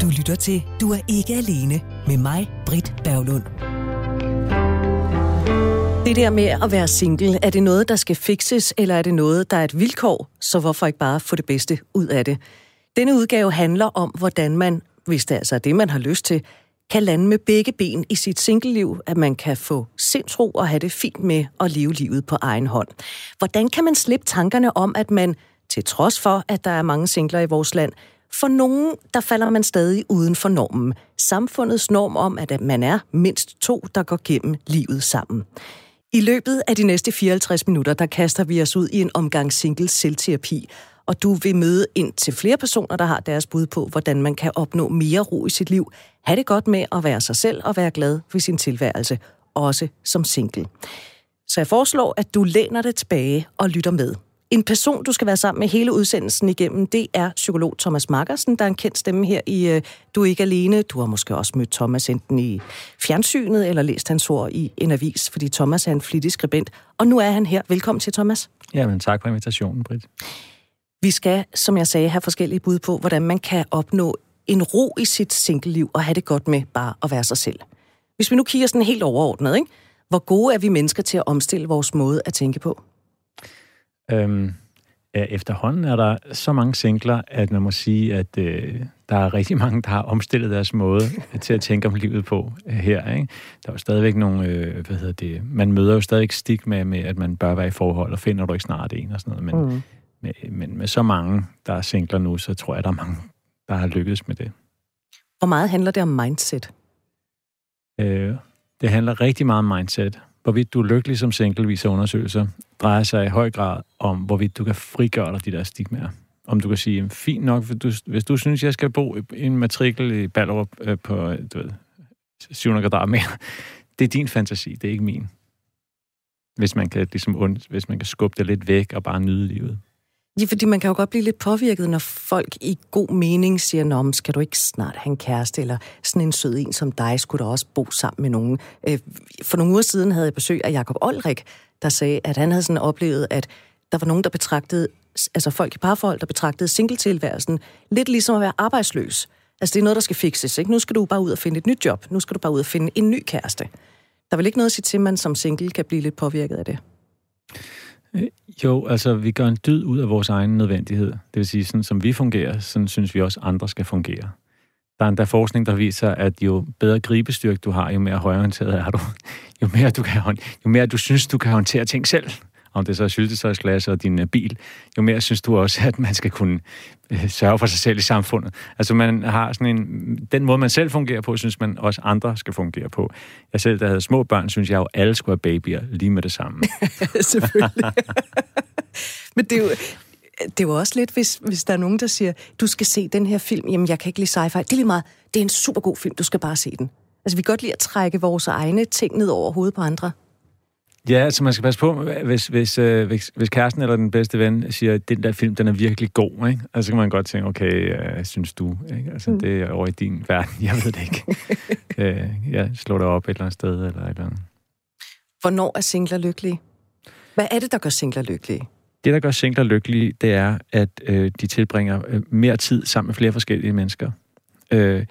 Du lytter til Du er ikke alene med mig, Britt Berglund. Det der med at være single, er det noget, der skal fikses, eller er det noget, der er et vilkår, så hvorfor ikke bare få det bedste ud af det? Denne udgave handler om, hvordan man, hvis det altså er det, man har lyst til, kan lande med begge ben i sit singleliv, at man kan få sindsro og have det fint med at leve livet på egen hånd. Hvordan kan man slippe tankerne om, at man, til trods for, at der er mange singler i vores land, for nogen, der falder man stadig uden for normen. Samfundets norm om, at man er mindst to, der går gennem livet sammen. I løbet af de næste 54 minutter, der kaster vi os ud i en omgang single selvterapi, og du vil møde ind til flere personer, der har deres bud på, hvordan man kan opnå mere ro i sit liv, have det godt med at være sig selv og være glad for sin tilværelse, også som single. Så jeg foreslår, at du læner dig tilbage og lytter med. En person, du skal være sammen med hele udsendelsen igennem, det er psykolog Thomas Markersen, der er en kendt stemme her i uh, Du er ikke alene. Du har måske også mødt Thomas enten i fjernsynet eller læst hans ord i en avis, fordi Thomas er en flittig skribent. Og nu er han her. Velkommen til, Thomas. Jamen, tak for invitationen, Britt. Vi skal, som jeg sagde, have forskellige bud på, hvordan man kan opnå en ro i sit single-liv og have det godt med bare at være sig selv. Hvis vi nu kigger sådan helt overordnet, ikke? hvor gode er vi mennesker til at omstille vores måde at tænke på? Øhm, ja, efterhånden er der så mange singler, at man må sige, at øh, der er rigtig mange, der har omstillet deres måde til at tænke om livet på øh, her. Ikke? Der er jo stadigvæk nogle, øh, hvad hedder det, man møder jo stadig stigma med, at man bør være i forhold, og finder du ikke snart en og sådan noget. Men, mm. med, men med så mange, der er singler nu, så tror jeg, der er mange, der har lykkedes med det. Hvor meget handler det om mindset? Øh, det handler rigtig meget om mindset. Hvorvidt du er lykkelig som single, viser undersøgelser, drejer sig i høj grad om, hvorvidt du kan frigøre dig de der stigmaer. Om du kan sige, fint nok, hvis du, hvis du synes, jeg skal bo i en matrikel i Ballerup øh, på du ved, 700 kvadratmeter, det er din fantasi, det er ikke min. Hvis man kan, ligesom, und, hvis man kan skubbe det lidt væk og bare nyde livet. Ja, fordi man kan jo godt blive lidt påvirket, når folk i god mening siger, Nå, skal du ikke snart have en kæreste, eller sådan en sød en som dig, skulle da også bo sammen med nogen. Øh, for nogle uger siden havde jeg besøg af Jakob Olrik, der sagde, at han havde sådan oplevet, at der var nogen, der betragtede, altså folk i parforhold, der betragtede singletilværelsen lidt ligesom at være arbejdsløs. Altså det er noget, der skal fikses, ikke? Nu skal du bare ud og finde et nyt job. Nu skal du bare ud og finde en ny kæreste. Der er vel ikke noget at sige til, at man som single kan blive lidt påvirket af det? Øh, jo, altså vi gør en dyd ud af vores egen nødvendighed. Det vil sige, sådan som vi fungerer, sådan synes vi også andre skal fungere. Der er endda forskning, der viser, at jo bedre gribestyrke du har, jo mere højorienteret er du. Jo mere du, kan, jo mere du synes, du kan håndtere ting selv, om det så er syltetøjsglas og din øh, bil, jo mere synes du også, at man skal kunne øh, sørge for sig selv i samfundet. Altså man har sådan en, den måde, man selv fungerer på, synes man også andre skal fungere på. Jeg selv, der havde små børn, synes jeg jo, alle skulle have babyer lige med det samme. Selvfølgelig. Men det er jo, det er jo også lidt, hvis, hvis der er nogen, der siger, du skal se den her film, jamen jeg kan ikke lide sci-fi. Det er lige meget, det er en super god film, du skal bare se den. Altså vi kan godt lide at trække vores egne ting ned over hovedet på andre. Ja, altså man skal passe på, hvis, hvis, øh, hvis, hvis kæresten eller den bedste ven siger, at den der film, den er virkelig god, ikke? Altså, så kan man godt tænke, okay, øh, synes du, ikke? Altså, mm. det er over i din verden, jeg ved det ikke. øh, jeg slår dig op et eller andet sted, eller et eller andet. Hvornår er singler lykkelige? Hvad er det, der gør singler lykkelige? Det, der gør singler lykkelige, det er, at øh, de tilbringer øh, mere tid sammen med flere forskellige mennesker. Øh,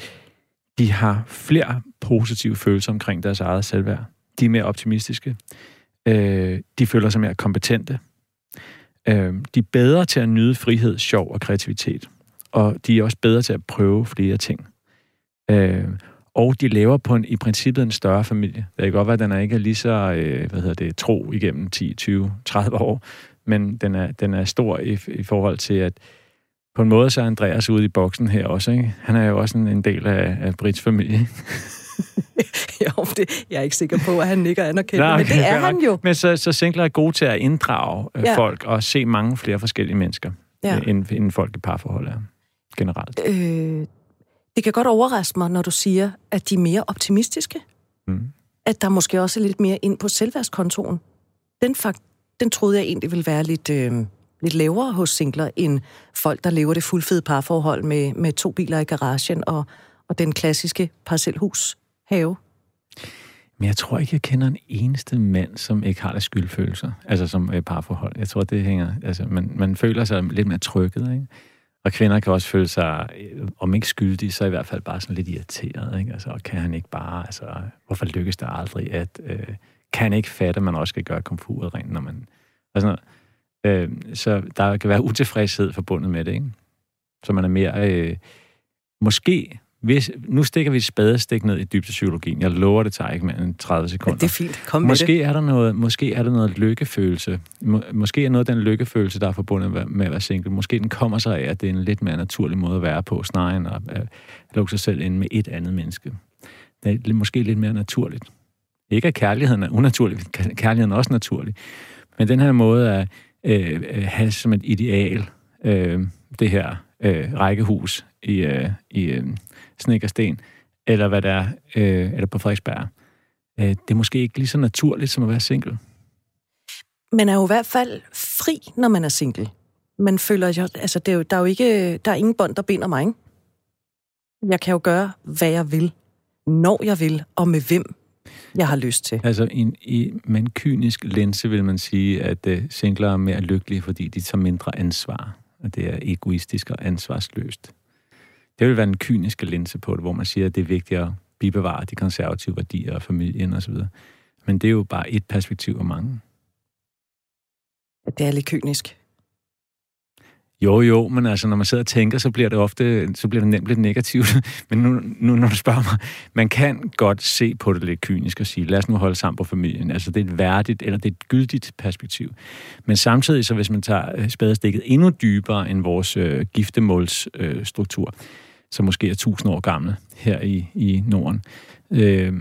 de har flere positive følelser omkring deres eget selvværd. De er mere optimistiske. Øh, de føler sig mere kompetente. Øh, de er bedre til at nyde frihed, sjov og kreativitet. Og de er også bedre til at prøve flere ting. Øh, og de lever på en, i princippet en større familie. Det kan godt være, at den er ikke lige så øh, hvad hedder det, tro igennem 10, 20, 30 år, men den er, den er stor i, i forhold til, at på en måde så er Andreas ude i boksen her også. Ikke? Han er jo også en, en del af, af Brits familie. jo, det, jeg er ikke sikker på, at han nikker anerkendt, okay, men det er han jo. Men så, så singler er gode til at inddrage øh, ja. folk og se mange flere forskellige mennesker, ja. Øh, end, end folk i parforhold er generelt. Øh, det kan godt overraske mig, når du siger, at de er mere optimistiske. Mm. At der måske også er lidt mere ind på selvværdskontoen. Den, fakt, den troede jeg egentlig ville være lidt, øh, lidt lavere hos singler, end folk, der lever det fuldfede parforhold med, med to biler i garagen og, og den klassiske parcelhus have. Men jeg tror ikke, jeg kender en eneste mand, som ikke har det skyldfølelser, altså som øh, parforhold. Jeg tror, det hænger... Altså, man, man føler sig lidt mere trykket, ikke? Og kvinder kan også føle sig, øh, om ikke skyldige, så i hvert fald bare sådan lidt irriteret. Ikke? Altså, kan han ikke bare, altså, hvorfor lykkes det aldrig, at øh, kan han ikke fatte, at man også skal gøre komfuret rent, når man... Og sådan noget. Øh, så der kan være utilfredshed forbundet med det, ikke? Så man er mere... Øh, måske hvis, nu stikker vi et spadestik ned i dybdepsykologien. Jeg lover, det tager ikke mere end 30 sekunder. Ja, det er fint. Kom med måske det. Er der noget, måske er der noget lykkefølelse. Må, måske er noget af den lykkefølelse, der er forbundet med at være single. Måske den kommer sig af, at det er en lidt mere naturlig måde at være på, snarere end at, at lukke sig selv ind med et andet menneske. Det er måske lidt mere naturligt. Ikke at kærligheden er unaturlig, kærligheden er også naturlig. Men den her måde at øh, have som et ideal, øh, det her øh, rækkehus i, øh, i øh, Snækkersten, eller hvad der er, øh, eller på Frederiksberg. Øh, det er måske ikke lige så naturligt som at være single. Man er jo i hvert fald fri, når man er single. Man føler jo, altså det er jo, der er jo ikke, der er ingen bånd, der binder mig. Ikke? Jeg kan jo gøre, hvad jeg vil, når jeg vil, og med hvem jeg har lyst til. Altså, i, i, med en kynisk linse vil man sige, at uh, singler er mere lykkelige, fordi de tager mindre ansvar. Og det er egoistisk og ansvarsløst. Det vil være en kyniske linse på det, hvor man siger, at det er vigtigt at bibevare de konservative værdier og familien osv. Men det er jo bare et perspektiv af mange. Det er lidt kynisk. Jo, jo, men altså, når man sidder og tænker, så bliver det ofte, så bliver det nemt lidt negativt. Men nu, nu, når du spørger mig, man kan godt se på det lidt kynisk og sige, lad os nu holde sammen på familien. Altså, det er et værdigt, eller det er et gyldigt perspektiv. Men samtidig, så hvis man tager øh, spadestikket endnu dybere end vores øh, giftemålsstruktur, øh, som måske er tusind år gamle her i, i Norden, øh,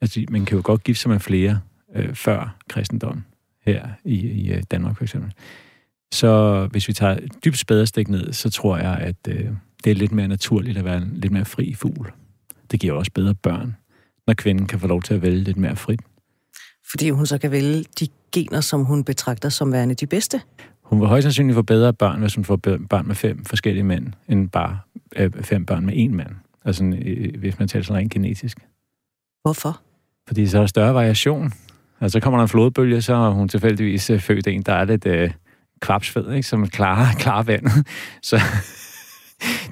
altså, man kan jo godt gifte sig med flere øh, før kristendommen her i, i øh, Danmark for eksempel. Så hvis vi tager dybt spadestik ned, så tror jeg, at øh, det er lidt mere naturligt at være en lidt mere fri fugl. Det giver også bedre børn, når kvinden kan få lov til at vælge lidt mere frit. Fordi hun så kan vælge de gener, som hun betragter som værende de bedste? Hun vil højst sandsynligt få bedre børn, hvis hun får børn med fem forskellige mænd, end bare øh, fem børn med én mand. Altså, øh, hvis man taler sådan rent genetisk. Hvorfor? Fordi så er der større variation. Altså, så kommer der en flodbølge, så har hun tilfældigvis øh, født en, der er lidt... Øh, kvapsfed, ikke? som klarer, klarer vandet. Så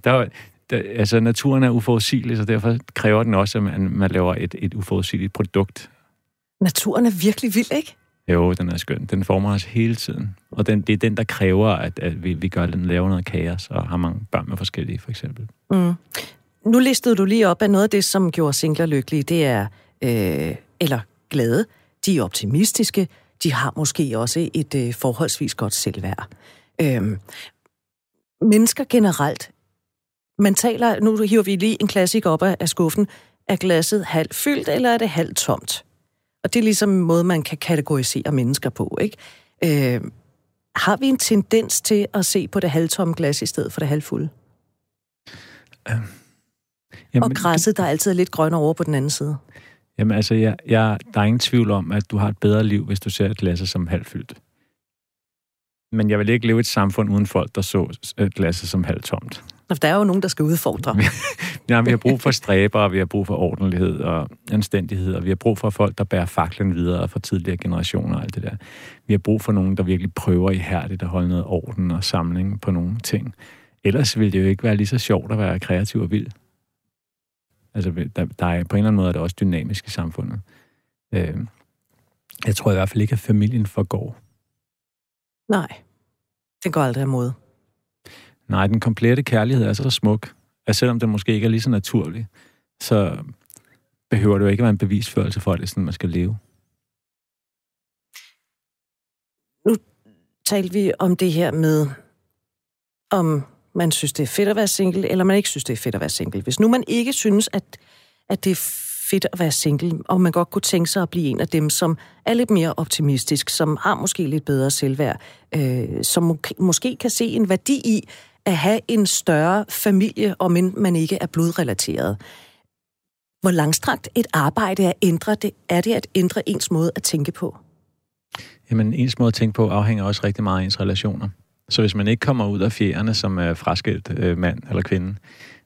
der, der, altså, naturen er uforudsigelig, så derfor kræver den også, at man, man laver et, et uforudsigeligt produkt. Naturen er virkelig vild, ikke? Jo, den er skøn. Den former os hele tiden. Og den, det er den, der kræver, at, at vi, vi gør den, laver noget kaos, og har mange børn med forskellige, for eksempel. Mm. Nu listede du lige op, at noget af det, som gjorde singler lykkelige, det er, øh, eller glade, de er optimistiske, de har måske også et øh, forholdsvis godt selvværd. Øh, mennesker generelt, man taler, nu hiver vi lige en klassik op af, af skuffen, er glasset halvt fyldt, eller er det halvt tomt? Og det er ligesom en måde, man kan kategorisere mennesker på, ikke? Øh, har vi en tendens til at se på det halvtomme glas i stedet for det halvfulde? Øh, jamen, og græsset, der altid er lidt grønnere over på den anden side. Jamen altså, jeg, jeg, der er ingen tvivl om, at du har et bedre liv, hvis du ser glasset som halvfyldt. Men jeg vil ikke leve i et samfund uden folk, der så glasset som halvtomt. Der er jo nogen, der skal udfordre. ja, vi har brug for stræber, og vi har brug for ordentlighed og anstændighed, og vi har brug for folk, der bærer faklen videre fra tidligere generationer og alt det der. Vi har brug for nogen, der virkelig prøver ihærdigt at holde noget orden og samling på nogle ting. Ellers ville det jo ikke være lige så sjovt at være kreativ og vild. Altså, der, der er på en eller anden måde er det også dynamisk i samfundet. Øh, jeg tror i hvert fald ikke, at familien forgår. Nej, det går aldrig mod. Nej, den komplette kærlighed er så smuk, at selvom det måske ikke er lige så naturligt, så behøver det jo ikke være en bevisførelse for, at det er sådan, man skal leve. Nu talte vi om det her med, om man synes, det er fedt at være single, eller man ikke synes, det er fedt at være single. Hvis nu man ikke synes, at, at det er fedt at være single, og man godt kunne tænke sig at blive en af dem, som er lidt mere optimistisk, som har måske lidt bedre selvværd, øh, som må, måske kan se en værdi i at have en større familie, om end man ikke er blodrelateret. Hvor langstrakt et arbejde er, ændre det, er det at ændre ens måde at tænke på? Jamen, ens måde at tænke på afhænger også rigtig meget af ens relationer. Så hvis man ikke kommer ud af fjerne som er fraskilt øh, mand eller kvinde,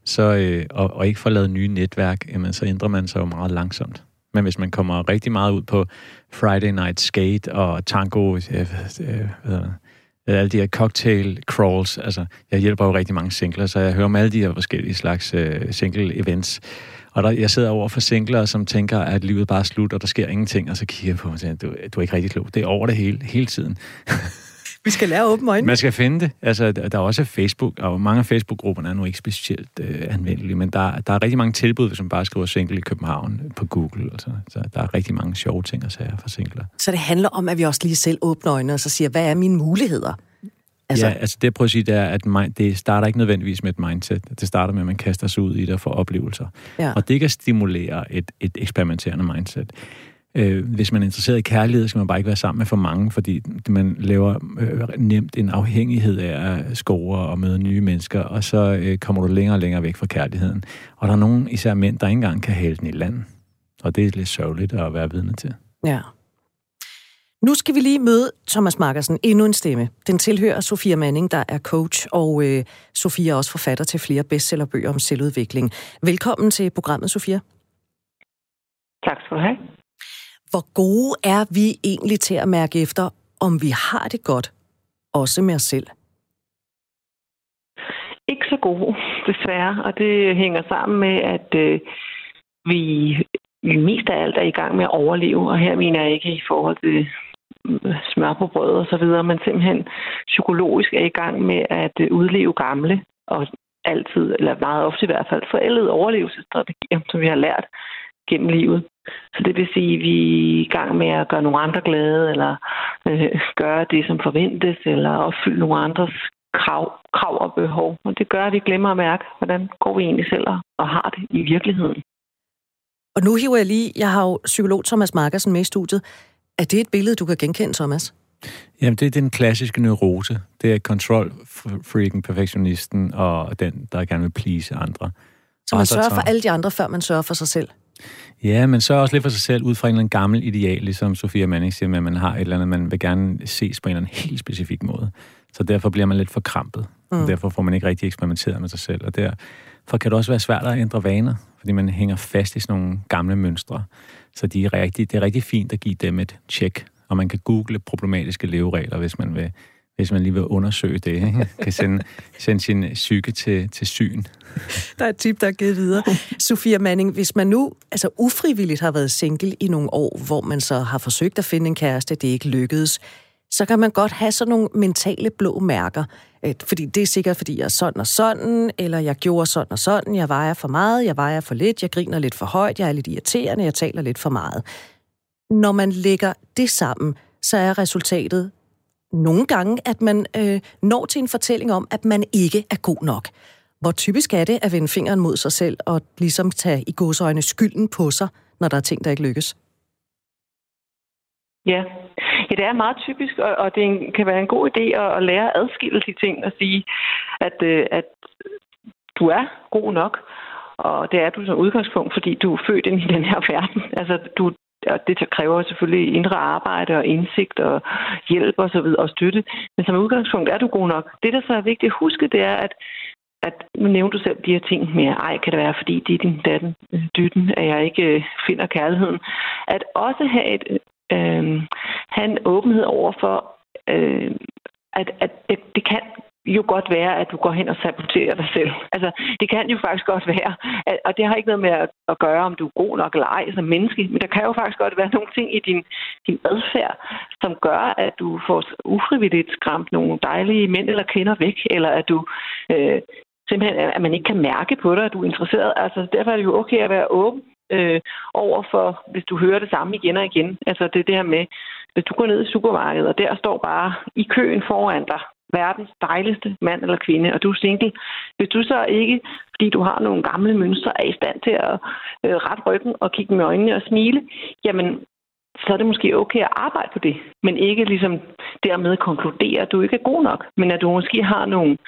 så, øh, og, og ikke får lavet nye netværk, jamen, så ændrer man sig jo meget langsomt. Men hvis man kommer rigtig meget ud på Friday Night Skate og tango, øh, øh, Øh, alle de her cocktail crawls. Altså, jeg hjælper jo rigtig mange singler, så jeg hører om alle de her forskellige slags uh, single events. Og der, jeg sidder over for singler, som tænker, at livet bare er slut, og der sker ingenting, og så kigger jeg på mig og siger, du, du er ikke rigtig klog. Det er over det hele, hele tiden. Vi skal lære åbne øjne. Man skal finde det. Altså, der er også Facebook, og mange af Facebook-grupperne er nu ikke specielt øh, anvendelige, men der, der er rigtig mange tilbud, hvis man bare skriver single i København på Google. Altså. Så der er rigtig mange sjove ting at sige for singler. Så det handler om, at vi også lige selv åbner øjnene og så siger, hvad er mine muligheder? Altså... Ja, altså det jeg prøver at sige, det er, at mind, det starter ikke nødvendigvis med et mindset. Det starter med, at man kaster sig ud i det og får oplevelser. Ja. Og det kan stimulere et, et eksperimenterende mindset. Øh, hvis man er interesseret i kærlighed, skal man bare ikke være sammen med for mange, fordi man laver øh, nemt en afhængighed af at score og møde nye mennesker, og så øh, kommer du længere og længere væk fra kærligheden. Og der er nogen, især mænd, der ikke engang kan hælde den i land. Og det er lidt sørgeligt at være vidne til. Ja. Nu skal vi lige møde Thomas Markersen, endnu en stemme. Den tilhører Sofia Manning, der er coach, og øh, Sofia er også forfatter til flere bestsellerbøger om selvudvikling. Velkommen til programmet, Sofia. Tak skal du have. Hvor gode er vi egentlig til at mærke efter, om vi har det godt, også med os selv? Ikke så gode, desværre. Og det hænger sammen med, at øh, vi, vi mest af alt er i gang med at overleve. Og her mener jeg ikke i forhold til øh, smør på brød og så videre, men simpelthen psykologisk er i gang med at øh, udleve gamle og altid, eller meget ofte i hvert fald, forældede overlevelsesstrategier, som vi har lært gennem livet. Så det vil sige, at vi er i gang med at gøre nogle andre glade, eller øh, gøre det, som forventes, eller opfylde nogle andres krav, krav og behov. Og det gør, at vi glemmer at mærke, hvordan går vi egentlig selv og har det i virkeligheden. Og nu hiver jeg lige, jeg har jo psykolog Thomas Markersen med i studiet. Er det et billede, du kan genkende, Thomas? Jamen, det er den klassiske neurose. Det er control-freaken, perfektionisten og den, der gerne vil please andre. Så man sørger for alle de andre, før man sørger for sig selv? Ja, men så også lidt for sig selv ud fra en eller anden gammel ideal, ligesom Sofia Manning siger, at man har et eller andet, man vil gerne ses på en eller anden helt specifik måde. Så derfor bliver man lidt forkrampet, mm. og derfor får man ikke rigtig eksperimenteret med sig selv. Og derfor kan det også være svært at ændre vaner, fordi man hænger fast i sådan nogle gamle mønstre. Så de er rigtig, det er rigtig fint at give dem et tjek, og man kan google problematiske leveregler, hvis man vil hvis man lige vil undersøge det, ikke? kan sende, sende sin psyke til, til syn. Der er et tip, der er givet videre. Sofia Manning, hvis man nu altså ufrivilligt har været single i nogle år, hvor man så har forsøgt at finde en kæreste, det ikke lykkedes, så kan man godt have sådan nogle mentale blå mærker. Fordi det er sikkert, fordi jeg er sådan og sådan, eller jeg gjorde sådan og sådan, jeg vejer for meget, jeg vejer for lidt, jeg griner lidt for højt, jeg er lidt irriterende, jeg taler lidt for meget. Når man lægger det sammen, så er resultatet nogle gange, at man øh, når til en fortælling om, at man ikke er god nok. Hvor typisk er det at vende fingeren mod sig selv og ligesom tage i godsøjne skylden på sig, når der er ting, der ikke lykkes? Ja, ja det er meget typisk, og, og det kan være en god idé at, at lære at adskille de ting og sige, at, øh, at du er god nok, og det er du som udgangspunkt, fordi du er født ind i den her verden. Altså, du, og det kræver selvfølgelig indre arbejde og indsigt og hjælp og så videre og støtte. Men som udgangspunkt er du god nok. Det, der så er vigtigt at huske, det er, at at nu nævner du selv de her ting med, ej, kan det være, fordi det er din datten, dytten, at jeg ikke øh, finder kærligheden. At også have, et, øh, have en åbenhed over for, øh, at, at, at det kan jo godt være, at du går hen og saboterer dig selv. Altså, det kan jo faktisk godt være, at, og det har ikke noget med at, at gøre, om du er god nok eller ej som menneske, men der kan jo faktisk godt være nogle ting i din, din adfærd, som gør, at du får ufrivilligt skræmt nogle dejlige mænd eller kvinder væk, eller at du øh, simpelthen, at man ikke kan mærke på dig, at du er interesseret. Altså, derfor er det jo okay at være åben øh, over for, hvis du hører det samme igen og igen. Altså, det er det her med, hvis du går ned i supermarkedet, og der står bare i køen foran dig verdens dejligste mand eller kvinde, og du er single. Hvis du så ikke, fordi du har nogle gamle mønstre, er i stand til at øh, rette ryggen og kigge med øjnene og smile, jamen så er det måske okay at arbejde på det, men ikke ligesom dermed konkludere, at du ikke er god nok, men at du måske har nogle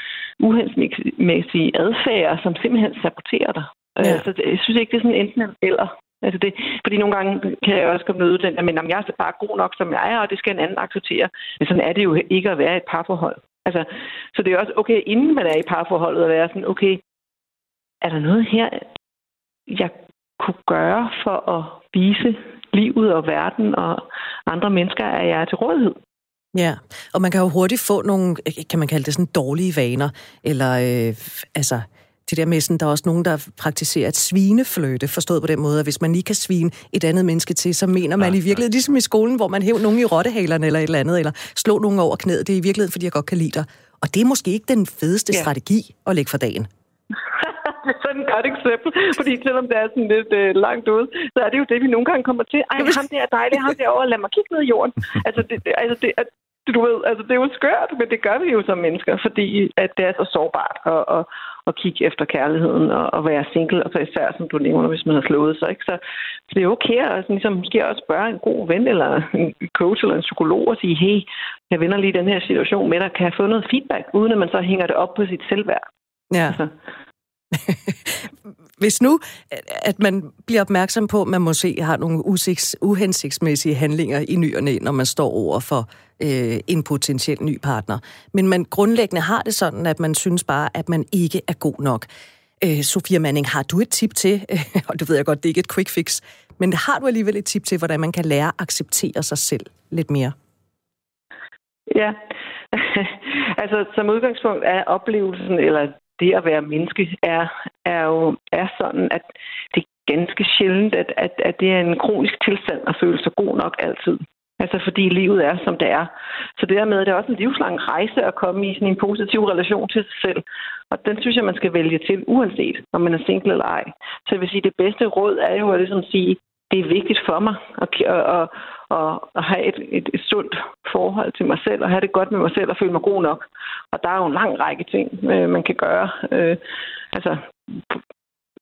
uhensigtsmæssige adfærd, som simpelthen saboterer dig. Ja. Øh, så jeg synes ikke, det er sådan enten eller. Altså det, fordi nogle gange kan jeg også komme ud den der, men jeg er bare god nok, som jeg er, og det skal en anden acceptere. Men sådan er det jo ikke at være et parforhold. Altså, så det er også okay, inden man er i parforholdet, at være sådan, okay, er der noget her, jeg kunne gøre for at vise livet og verden og andre mennesker, at jeg er til rådighed? Ja, og man kan jo hurtigt få nogle, kan man kalde det sådan dårlige vaner, eller øh, altså det der med sådan, der er også nogen, der praktiserer et svinefløte, forstået på den måde, at hvis man lige kan svine et andet menneske til, så mener man ja, i virkeligheden, ja. ligesom i skolen, hvor man hæver nogen i rottehalerne eller et eller andet, eller slå nogen over knæet, det er i virkeligheden, fordi jeg godt kan lide dig. Og det er måske ikke den fedeste ja. strategi at lægge for dagen. det er sådan et godt eksempel, fordi selvom det er sådan lidt øh, langt ude, så er det jo det, vi nogle gange kommer til. Ej, ham der er dejlig, ham derovre, lad mig kigge ned i jorden. Altså, det, det, altså det, du ved, altså det er jo skørt, men det gør vi jo som mennesker, fordi at det er så sårbart at, at, at kigge efter kærligheden og at være single, og så især, som du nævner, hvis man har slået sig. Ikke? Så, så det er okay at altså, ligesom, måske også spørge en god ven eller en coach eller en psykolog og sige, hey, jeg vender lige den her situation med dig, kan jeg få noget feedback, uden at man så hænger det op på sit selvværd. Ja. Altså, Hvis nu, at man bliver opmærksom på, at man måske har nogle usigs, uhensigtsmæssige handlinger i ny og næ, når man står over for øh, en potentiel ny partner. Men man grundlæggende har det sådan, at man synes bare, at man ikke er god nok. Øh, Sofia Manning, har du et tip til, og det ved jeg godt, det er ikke et quick fix, men har du alligevel et tip til, hvordan man kan lære at acceptere sig selv lidt mere? Ja, altså som udgangspunkt er oplevelsen, eller det at være menneske er, er jo er sådan, at det er ganske sjældent, at, at, at det er en kronisk tilstand at føle sig god nok altid. Altså fordi livet er, som det er. Så dermed er det også en livslang rejse at komme i sådan en positiv relation til sig selv. Og den synes jeg, man skal vælge til, uanset om man er single eller ej. Så jeg vil sige, det bedste råd er jo at ligesom sige, det er vigtigt for mig at, at, at, og, at have et, et, et sundt forhold til mig selv, og have det godt med mig selv og føle mig god nok. Og der er jo en lang række ting, øh, man kan gøre. Øh, altså,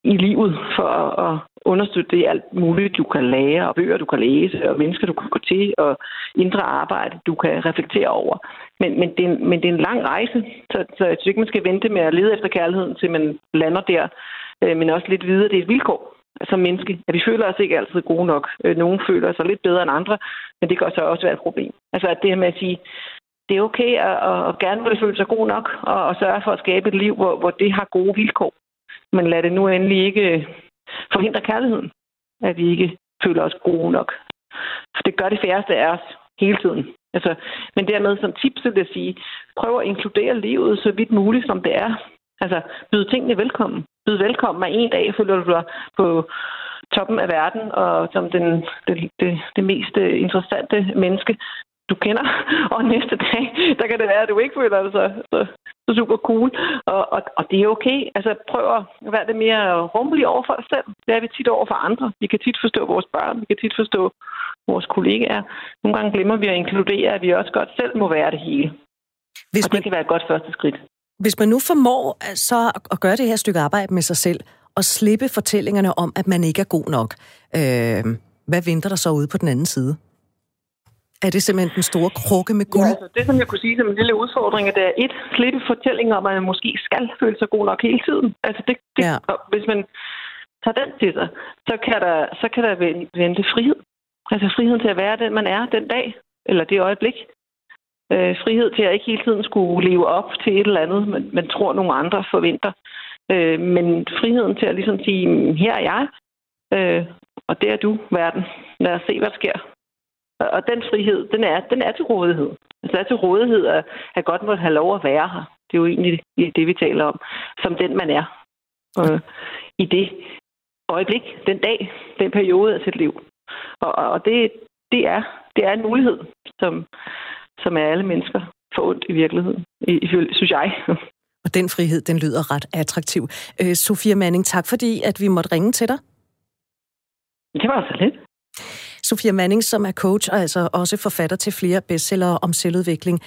i livet for at, at understøtte det alt muligt, du kan lære, og bøger, du kan læse, og mennesker, du kan gå til, og indre arbejde, du kan reflektere over. Men, men, det, er en, men det er en lang rejse, så, så jeg synes ikke, man skal vente med at lede efter kærligheden, til man lander der, øh, men også lidt videre, det er et vilkår som menneske, at vi føler os ikke altid gode nok. Øh, nogle føler sig lidt bedre end andre, men det kan så også være et problem. Altså at det her med at sige, det er okay at, at gerne vil føle sig god nok, og, og sørge for at skabe et liv, hvor, hvor det har gode vilkår. Men lad det nu endelig ikke øh, forhindre kærligheden, at vi ikke føler os gode nok. For det gør det færreste af os hele tiden. Altså, men dermed som tips vil jeg sige, prøv at inkludere livet så vidt muligt, som det er. Altså, byde tingene velkommen. Byde velkommen, at en dag føler du dig på toppen af verden, og som den, det, det, det mest interessante menneske, du kender, og næste dag, der kan det være, at du ikke føler dig så, så, så super cool, og, og, og det er okay. Altså prøv at være det mere rummelig over for dig selv. Det er vi tit over for andre. Vi kan tit forstå vores børn, vi kan tit forstå vores kollegaer. Nogle gange glemmer vi at inkludere, at vi også godt selv må være det hele. Hvis og det man, kan være et godt første skridt. Hvis man nu formår så at gøre det her stykke arbejde med sig selv, og slippe fortællingerne om, at man ikke er god nok, øh, hvad venter der så ude på den anden side? Er det simpelthen den store krukke med guld? Ja, altså, det, som jeg kunne sige som en lille udfordring, er, det er et, slippe fortælling om, at man måske skal føle sig god nok hele tiden. Altså, det, det, ja. Hvis man tager den til sig, så kan der, så kan der vente frihed. Altså friheden til at være den, man er den dag, eller det øjeblik. Øh, frihed til at ikke hele tiden skulle leve op til et eller andet, man, man tror, nogle andre forventer. Øh, men friheden til at ligesom sige, mm, her er jeg, øh, og det er du, verden. Lad os se, hvad der sker. Og den frihed, den er, den er til rådighed. Altså er til rådighed at at godt måtte have lov at være her. Det er jo egentlig det, vi taler om. Som den, man er. Og I det øjeblik, den dag, den periode af sit liv. Og, og det, det, er, det er en mulighed, som, som er alle mennesker ondt i virkeligheden, synes jeg. Og den frihed, den lyder ret attraktiv. Øh, Sofia Manning, tak fordi, at vi måtte ringe til dig. Det var så lidt. Sofia Manning, som er coach og altså også forfatter til flere bestsellere om selvudvikling.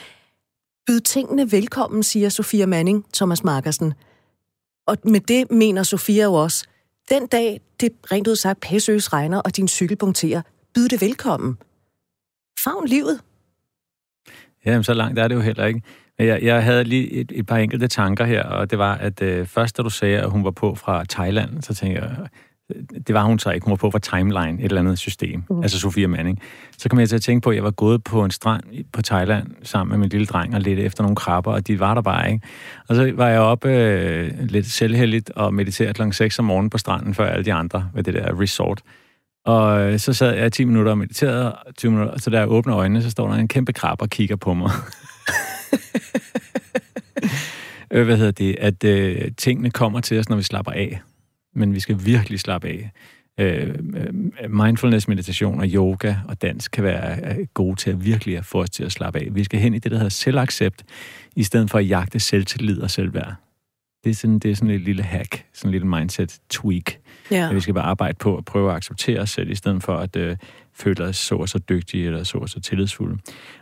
Byd tingene velkommen, siger Sofia Manning, Thomas Markersen. Og med det mener Sofia jo også, den dag, det rent ud sagt pæsøs regner, og din cykel punkterer, byd det velkommen. Favn livet. Jamen, så langt er det jo heller ikke. Jeg, jeg havde lige et, et par enkelte tanker her, og det var, at øh, først da du sagde, at hun var på fra Thailand, så tænkte jeg, det var hun så ikke. Hun var på for Timeline, et eller andet system. Mm. Altså Sofia Manning. Så kom jeg til at tænke på, at jeg var gået på en strand på Thailand sammen med min lille dreng og lidt efter nogle krabber, og de var der bare ikke. Og så var jeg oppe øh, lidt selvheldigt og mediterede kl. 6 om morgenen på stranden før alle de andre ved det der resort. Og øh, så sad jeg 10 minutter og mediterede, 20 minutter, så da jeg åbner øjnene, så står der en kæmpe krab og kigger på mig. øh, hvad hedder det? At øh, tingene kommer til os, når vi slapper af. Men vi skal virkelig slappe af. Øh, mindfulness, meditation og yoga og dans kan være øh, gode til at virkelig at få os til at slappe af. Vi skal hen i det, der hedder selvaccept, i stedet for at jagte selvtillid og selvværd. Det er sådan, det er sådan et lille hack, sådan en lille mindset tweak. Ja. At vi skal bare arbejde på at prøve at acceptere os selv, i stedet for at øh, føle os så og så dygtige eller så og så tillidsfulde.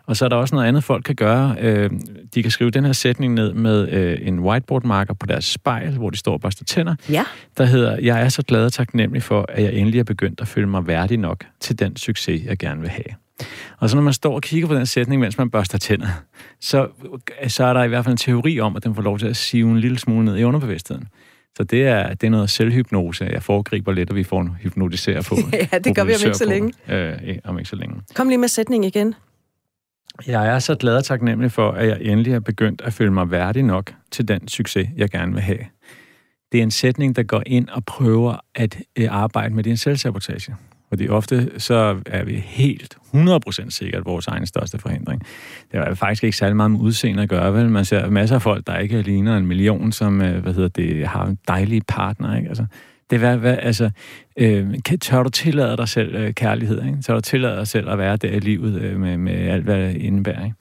Og så er der også noget andet, folk kan gøre. Øh, de kan skrive den her sætning ned med øh, en whiteboard-marker på deres spejl, hvor de står og børster tænder. Ja. Der hedder, jeg er så glad og taknemmelig for, at jeg endelig er begyndt at føle mig værdig nok til den succes, jeg gerne vil have. Og så når man står og kigger på den sætning, mens man børster tænder, så, så er der i hvert fald en teori om, at den får lov til at sive en lille smule ned i underbevidstheden. Så det er, det er noget selvhypnose, jeg foregriber lidt, og vi får en hypnotisere på. ja, det gør vi om ikke så længe. Øh, om ikke så længe. Kom lige med sætningen igen. Jeg er så glad og taknemmelig for, at jeg endelig har begyndt at føle mig værdig nok til den succes, jeg gerne vil have. Det er en sætning, der går ind og prøver at øh, arbejde med din selvsabotage. Fordi ofte så er vi helt 100% sikkert vores egen største forhindring. Det er faktisk ikke særlig meget med udseende at gøre, vel? Man ser masser af folk, der ikke ligner en million, som øh, hvad hedder det, har en dejlig partner. Ikke? Altså, det er, hvad, altså, øh, tør du tillade dig selv øh, kærlighed? Ikke? Tør du tillade dig selv at være der i livet øh, med, med alt, hvad det indebærer? Ikke?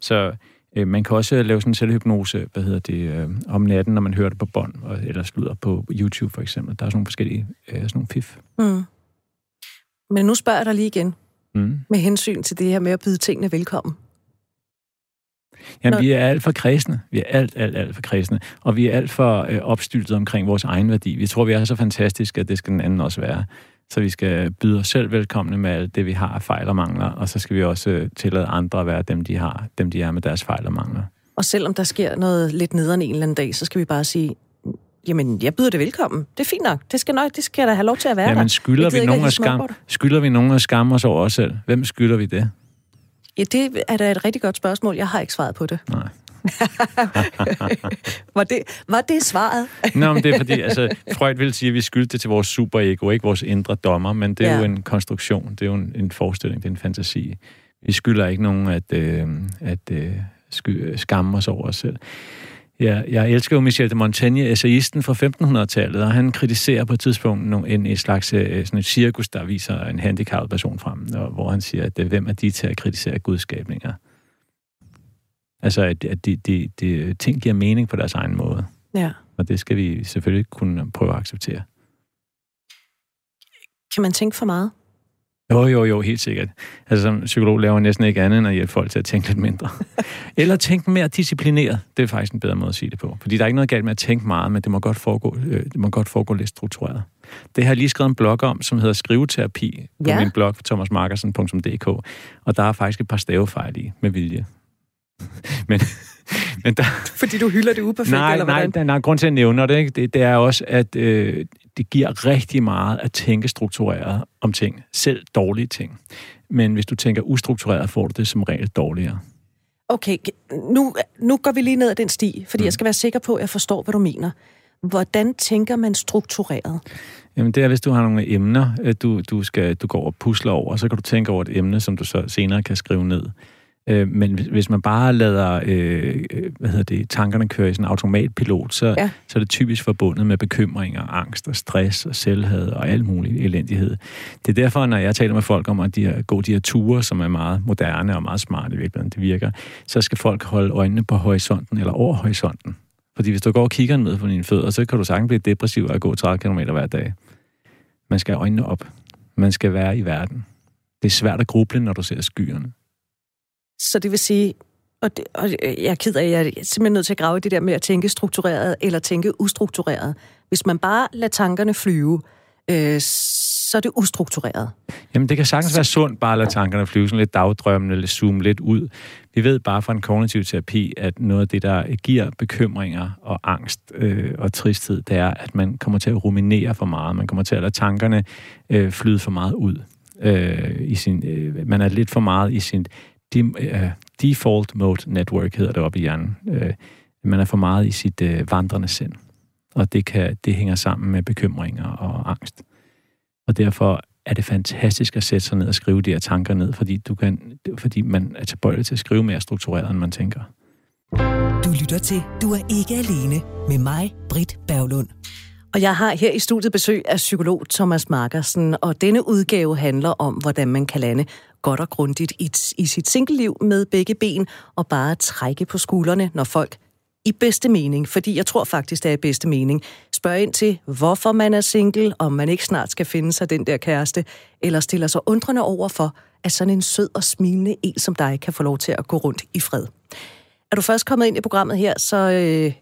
Så øh, man kan også øh, lave sådan en selvhypnose, hvad hedder det, øh, om natten, når man hører det på bånd, eller slutter på YouTube for eksempel. Der er sådan nogle forskellige øh, sådan nogle fif. Mm. Men nu spørger jeg dig lige igen, mm. med hensyn til det her med at byde tingene velkommen. Jamen, Nå. vi er alt for kredsende. Vi er alt, alt, alt for kredsende. Og vi er alt for øh, opstyltet omkring vores egen værdi. Vi tror, vi er så fantastiske, at det skal den anden også være. Så vi skal byde os selv velkomne med alt det, vi har af fejl og mangler, og så skal vi også øh, tillade andre at være dem, de har, dem, de er med deres fejl og mangler. Og selvom der sker noget lidt nederen en eller anden dag, så skal vi bare sige, Jamen, jeg byder det velkommen. Det er fint nok. Det skal, nok, det skal da have lov til at være Jamen, skylder vi, nogen af skam, skylder vi nogen af skam os over os selv? Hvem skylder vi det? Ja, det er da et rigtig godt spørgsmål. Jeg har ikke svaret på det. Nej. var, det, var det svaret? Nå, men det er fordi, altså, Freud vil sige, at vi skylder det til vores superego, ikke vores indre dommer, men det er ja. jo en konstruktion, det er jo en, en forestilling, det er en fantasi. Vi skylder ikke nogen at, øh, at øh, sky, skamme os over os selv. Ja, jeg elsker jo Michel de Montaigne, essayisten fra 1500-tallet, og han kritiserer på et tidspunkt en, en slags øh, sådan et cirkus, der viser en handicappet person frem, og, hvor han siger, at øh, hvem er de til at kritisere gudskabninger? Altså, at, at de, de, de, ting giver mening på deres egen måde. Ja. Og det skal vi selvfølgelig kunne prøve at acceptere. Kan man tænke for meget? Jo, jo, jo, helt sikkert. Altså som psykolog laver jeg næsten ikke andet end at hjælpe folk til at tænke lidt mindre. Eller tænke mere disciplineret. Det er faktisk en bedre måde at sige det på. Fordi der er ikke noget galt med at tænke meget, men det må godt foregå, øh, det må godt foregå lidt struktureret. Det har jeg lige skrevet en blog om, som hedder Skriveterapi på ja. min blog thomasmarkersen.dk. Og der er faktisk et par stavefejl i med vilje. men, men der... Fordi du hylder det uperfekt, nej, eller hvordan? Nej, nej, grund til at nævne det, ikke? Det, det er også, at øh, det giver rigtig meget at tænke struktureret om ting. Selv dårlige ting. Men hvis du tænker ustruktureret, får du det som regel dårligere. Okay, nu, nu går vi lige ned ad den sti, fordi mm. jeg skal være sikker på, at jeg forstår, hvad du mener. Hvordan tænker man struktureret? Jamen det er, hvis du har nogle emner, øh, du, du, skal, du går og pusler over, så kan du tænke over et emne, som du så senere kan skrive ned. Øh, men hvis man bare lader øh, hvad hedder det, tankerne køre i sådan en automatpilot, så, ja. så er det typisk forbundet med bekymringer, angst og stress og selvhed og alt muligt elendighed. Det er derfor, når jeg taler med folk om at de her, gå de her ture, som er meget moderne og meget smarte i virkeligheden, det virker, så skal folk holde øjnene på horisonten eller over horisonten. Fordi hvis du går og kigger ned på dine fødder, så kan du sagtens blive depressiv og gå 30 km hver dag. Man skal have øjnene op. Man skal være i verden. Det er svært at gruble, når du ser skyerne. Så det vil sige, og, det, og jeg er ked af, at jeg er simpelthen nødt til at grave i det der med at tænke struktureret eller tænke ustruktureret. Hvis man bare lader tankerne flyve, øh, så er det ustruktureret. Jamen, det kan sagtens være sundt bare at lade tankerne flyve sådan lidt dagdrømmende, eller zoome lidt ud. Vi ved bare fra en kognitiv terapi, at noget af det, der giver bekymringer og angst øh, og tristhed, det er, at man kommer til at ruminere for meget. Man kommer til at lade tankerne øh, flyde for meget ud. Øh, i sin, øh, man er lidt for meget i sin de, uh, default mode network hedder det op i hjernen. Uh, man er for meget i sit uh, vandrende sind. Og det, kan, det hænger sammen med bekymringer og angst. Og derfor er det fantastisk at sætte sig ned og skrive de her tanker ned, fordi, du kan, fordi man er tilbøjelig til at skrive mere struktureret, end man tænker. Du lytter til Du er ikke alene med mig, Britt Berglund. Og jeg har her i studiet besøg af psykolog Thomas Markersen, og denne udgave handler om, hvordan man kan lande godt og grundigt i, i sit singelliv med begge ben, og bare trække på skuldrene, når folk i bedste mening, fordi jeg tror faktisk, det er i bedste mening, spørger ind til, hvorfor man er single, om man ikke snart skal finde sig den der kæreste, eller stiller sig undrende over for, at sådan en sød og smilende en som dig kan få lov til at gå rundt i fred. Er du først kommet ind i programmet her, så øh,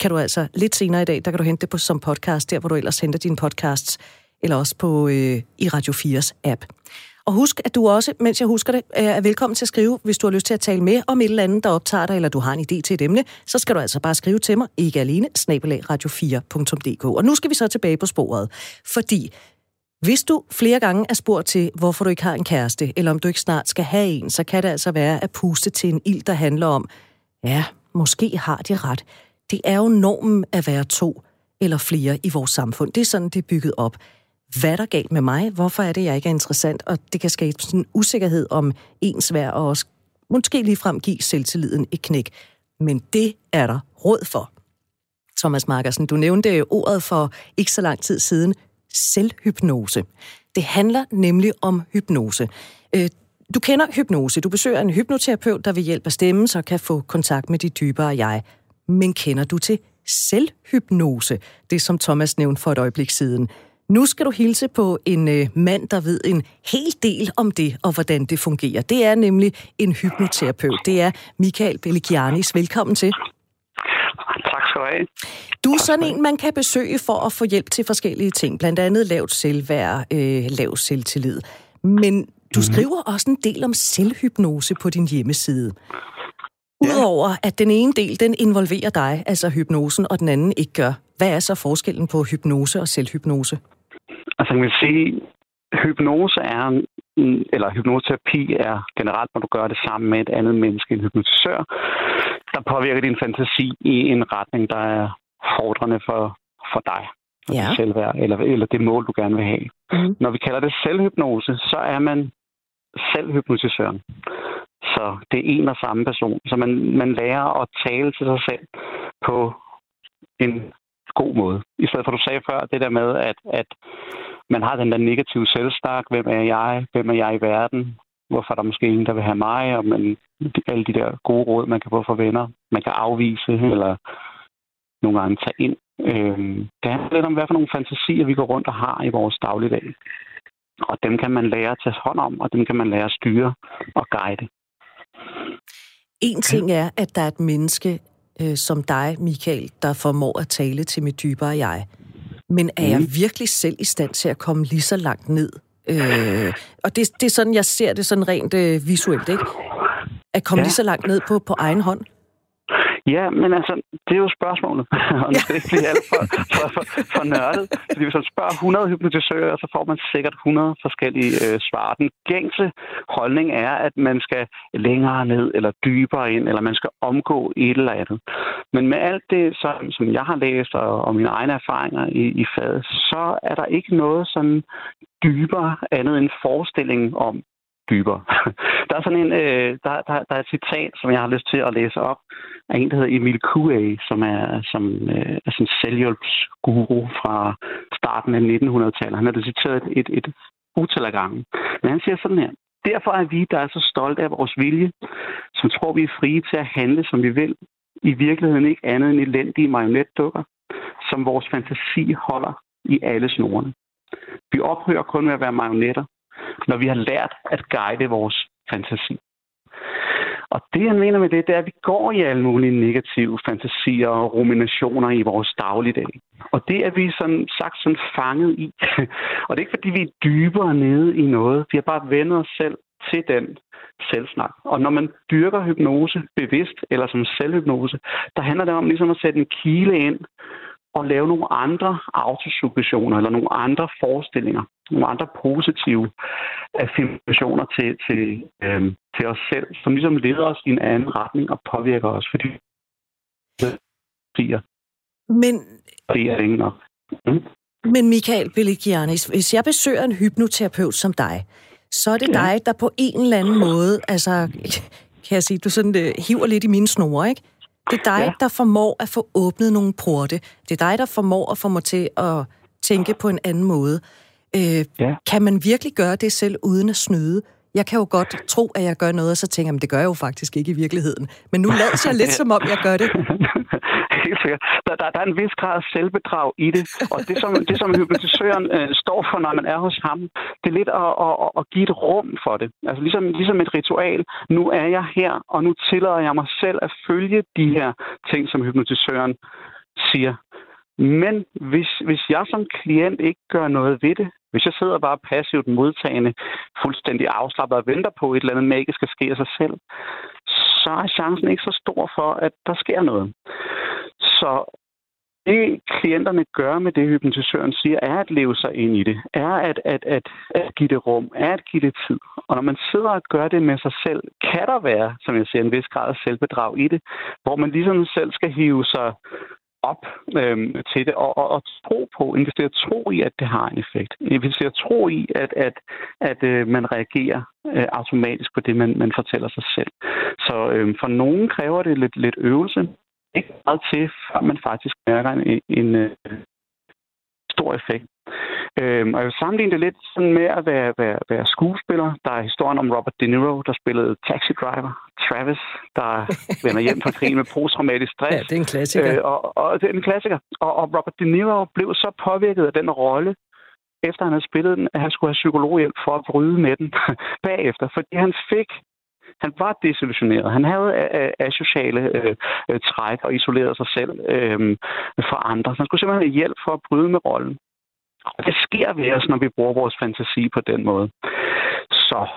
kan du altså lidt senere i dag, der kan du hente det på som podcast, der hvor du ellers henter dine podcasts, eller også på øh, i Radio 4's app. Og husk, at du også, mens jeg husker det, øh, er velkommen til at skrive, hvis du har lyst til at tale med om et eller andet, der optager dig, eller du har en idé til et emne, så skal du altså bare skrive til mig, ikke alene, snabelag radio4.dk. Og nu skal vi så tilbage på sporet, fordi hvis du flere gange er spurgt til, hvorfor du ikke har en kæreste, eller om du ikke snart skal have en, så kan det altså være at puste til en ild, der handler om, ja, måske har de ret. Det er jo normen at være to eller flere i vores samfund. Det er sådan, det er bygget op hvad er der galt med mig? Hvorfor er det, jeg ikke er interessant? Og det kan skabe sådan en usikkerhed om ens værd, og også måske ligefrem give selvtilliden et knæk. Men det er der råd for. Thomas Markersen, du nævnte ordet for ikke så lang tid siden, selvhypnose. Det handler nemlig om hypnose. Øh, du kender hypnose. Du besøger en hypnoterapeut, der ved hjælp af stemmen så kan få kontakt med dit dybere jeg. Men kender du til selvhypnose? Det som Thomas nævnte for et øjeblik siden. Nu skal du hilse på en øh, mand, der ved en hel del om det og hvordan det fungerer. Det er nemlig en hypnoterapeut. Det er Michael Belligianis. Velkommen til. Tak skal du have. Du er sådan en, man kan besøge for at få hjælp til forskellige ting. Blandt andet lavt selvværd, øh, lav selvtillid. Men du mhm. skriver også en del om selvhypnose på din hjemmeside. Udover at den ene del, den involverer dig, altså hypnosen, og den anden ikke gør. Hvad er så forskellen på hypnose og selvhypnose? Altså man kan sige, hypnose er, eller hypnoterapi er generelt, når du gør det sammen med et andet menneske, en hypnotisør, der påvirker din fantasi i en retning, der er fordrende for, for dig, for ja. selvværd, eller, eller det mål, du gerne vil have. Mm. Når vi kalder det selvhypnose, så er man selvhypnotisøren. Så det er en og samme person. Så man, man lærer at tale til sig selv på en god måde. I stedet for, du sagde før, det der med, at, at man har den der negative selvstark. Hvem er jeg? Hvem er jeg i verden? Hvorfor er der måske ingen, der vil have mig? Og man, alle de der gode råd, man kan få fra venner, man kan afvise, eller nogle gange tage ind. Øh, det handler lidt om, hvad for nogle fantasier, vi går rundt og har i vores dagligdag. Og dem kan man lære at tage hånd om, og dem kan man lære at styre og guide. En ting er, at der er et menneske øh, som dig, Michael, der formår at tale til mit dybere jeg. Men er mm. jeg virkelig selv i stand til at komme lige så langt ned? Øh, og det, det er sådan, jeg ser det sådan rent øh, visuelt, ikke? At komme ja. lige så langt ned på, på egen hånd. Ja, men altså, det er jo spørgsmålet. og det er ikke alt for, for, for, for nørdet. Fordi hvis man spørger 100 hypnotisører, så får man sikkert 100 forskellige øh, svar. Den gængse holdning er, at man skal længere ned, eller dybere ind, eller man skal omgå et eller andet. Men med alt det, som, som jeg har læst, og, og mine egne erfaringer i, i faget, så er der ikke noget sådan dybere andet end forestilling om, dybere. Der er sådan en, øh, der, der, der er et citat, som jeg har lyst til at læse op, af en, der hedder Emil Kue, som er, som, øh, er sådan en selvhjælpsguru fra starten af 1900-tallet. Han har det citeret et, et, et utal af gange. Men han siger sådan her. Derfor er vi, der er så stolte af vores vilje, som tror, vi er frie til at handle, som vi vil, i virkeligheden ikke andet end elendige marionetdukker, som vores fantasi holder i alle snorene. Vi ophører kun med at være marionetter, når vi har lært at guide vores fantasi. Og det, jeg mener med det, det er, at vi går i alle mulige negative fantasier og ruminationer i vores dagligdag. Og det er vi sådan sagt sådan fanget i. og det er ikke, fordi vi er dybere nede i noget. Vi har bare vendt os selv til den selvsnak. Og når man dyrker hypnose bevidst eller som selvhypnose, der handler det om ligesom at sætte en kile ind og lave nogle andre autosuggestioner eller nogle andre forestillinger, nogle andre positive affirmationer til, til, øh, til os selv, som ligesom leder os i en anden retning og påvirker os, fordi det siger. Men... Det er ikke nok. Mm. Men Michael Belligianis, hvis jeg besøger en hypnoterapeut som dig, så er det ja. dig, der på en eller anden måde, altså, kan jeg sige, du sådan uh, hiver lidt i mine snore, ikke? Det er dig, ja. der formår at få åbnet nogle porte. Det er dig, der formår at få mig til at tænke på en anden måde. Øh, ja. Kan man virkelig gøre det selv uden at snyde? Jeg kan jo godt tro, at jeg gør noget, og så tænker jeg, det gør jeg jo faktisk ikke i virkeligheden. Men nu lader jeg lidt, som om jeg gør det. Helt sikkert. Der, der, der er en vis grad af selvbedrag i det, og det som, det, som hypnotisøren øh, står for, når man er hos ham, det er lidt at, at, at give et rum for det. Altså ligesom, ligesom et ritual. Nu er jeg her, og nu tillader jeg mig selv at følge de her ting, som hypnotisøren siger. Men hvis, hvis jeg som klient ikke gør noget ved det, hvis jeg sidder bare passivt modtagende, fuldstændig afslappet og venter på, at et eller andet magisk skal ske af sig selv, så er chancen ikke så stor for, at der sker noget. Så det klienterne gør med det, hypnotisøren siger, er at leve sig ind i det, er at, at, at, at give det rum, er at give det tid. Og når man sidder og gør det med sig selv, kan der være, som jeg siger, en vis grad af selvbedrag i det, hvor man ligesom selv skal hive sig op øhm, til det, og, og, og tro på, investere tro i, at det har en effekt. Investere tro i, at, at, at øh, man reagerer øh, automatisk på det, man, man fortæller sig selv. Så øhm, for nogen kræver det lidt, lidt øvelse, ikke meget til, før man faktisk mærker en, en, en øh, stor effekt. Øhm, og jeg vil sammenligne det lidt sådan med at være, være, være skuespiller. Der er historien om Robert De Niro, der spillede Taxi Driver. Travis, der vender hjem fra krigen med posttraumatisk stress. Ja, det er en klassiker. Øh, og, og det er en klassiker. Og, og Robert De Niro blev så påvirket af den rolle, efter han havde spillet den, at han skulle have psykologhjælp for at bryde med den bagefter. Fordi han fik han var desillusioneret. Han havde asociale øh, øh, træk og isolerede sig selv øh, fra andre. Så han skulle simpelthen have hjælp for at bryde med rollen. Og det sker ved os, når vi bruger vores fantasi på den måde. Så